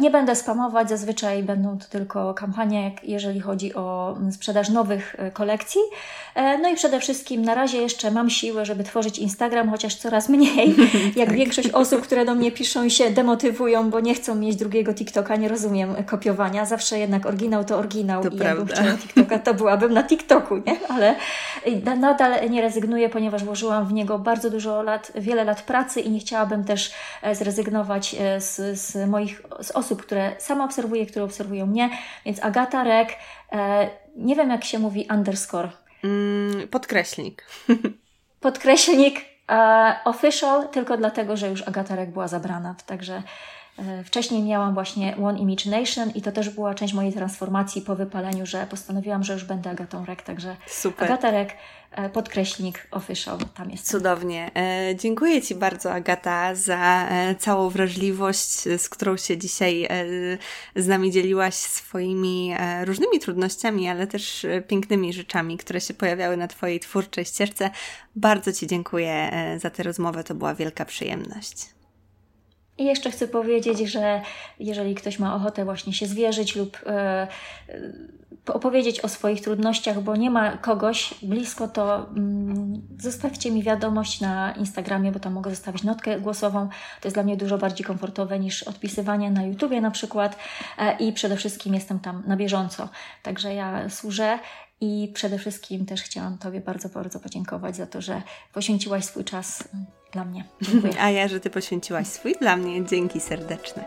Nie będę spamować, zazwyczaj będą to tylko kampanie, jeżeli chodzi o sprzedaż nowych kolekcji. No i przede wszystkim na razie jeszcze mam siłę, żeby tworzyć Instagram, chociaż coraz mniej. Jak tak. większość osób, które do mnie piszą, się demotywują, bo nie chcą mieć drugiego TikToka, nie rozumiem kopiowania. Zawsze jednak oryginał to oryginał to i prawda. jakbym chciała TikToka, to byłabym na TikToku, nie? Ale Nadal nie rezygnuję, ponieważ włożyłam w niego bardzo dużo lat, wiele lat pracy i nie chciałabym też e, zrezygnować e, z, z moich, z osób, które sama obserwuję, które obserwują mnie, więc Agata Rek, e, nie wiem jak się mówi underscore. Mm, podkreślnik. Podkreślnik official, tylko dlatego, że już Agata Rek była zabrana, także wcześniej miałam właśnie One Image Nation i to też była część mojej transformacji po wypaleniu, że postanowiłam, że już będę Agatą Rek, także Super. Agata Rek, e, podkreślnik official, tam jest. Cudownie. E, dziękuję Ci bardzo Agata za całą wrażliwość, z którą się dzisiaj z nami dzieliłaś swoimi różnymi trudnościami, ale też pięknymi rzeczami, które się pojawiały na Twojej twórczej ścieżce. Bardzo Ci dziękuję za tę rozmowę, to była wielka przyjemność. I jeszcze chcę powiedzieć, że jeżeli ktoś ma ochotę właśnie się zwierzyć lub e, opowiedzieć o swoich trudnościach, bo nie ma kogoś blisko, to mm, zostawcie mi wiadomość na Instagramie, bo tam mogę zostawić notkę głosową. To jest dla mnie dużo bardziej komfortowe niż odpisywanie na YouTubie na przykład e, i przede wszystkim jestem tam na bieżąco. Także ja służę i przede wszystkim też chciałam Tobie bardzo, bardzo podziękować za to, że poświęciłaś swój czas dla mnie. Dziękuję. A ja, że Ty poświęciłaś swój dla mnie. Dzięki serdeczne.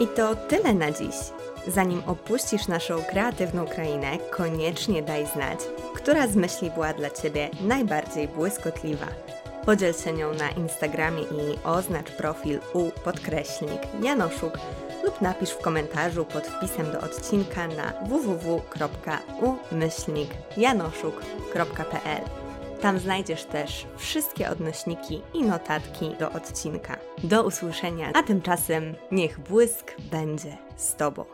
I to tyle na dziś. Zanim opuścisz naszą kreatywną krainę, koniecznie daj znać, która z myśli była dla Ciebie najbardziej błyskotliwa. Podziel się nią na Instagramie i oznacz profil u podkreślnik Janoszuk lub napisz w komentarzu pod wpisem do odcinka na www.umyślnikjanoszuk.pl. Tam znajdziesz też wszystkie odnośniki i notatki do odcinka. Do usłyszenia, a tymczasem niech błysk będzie z Tobą.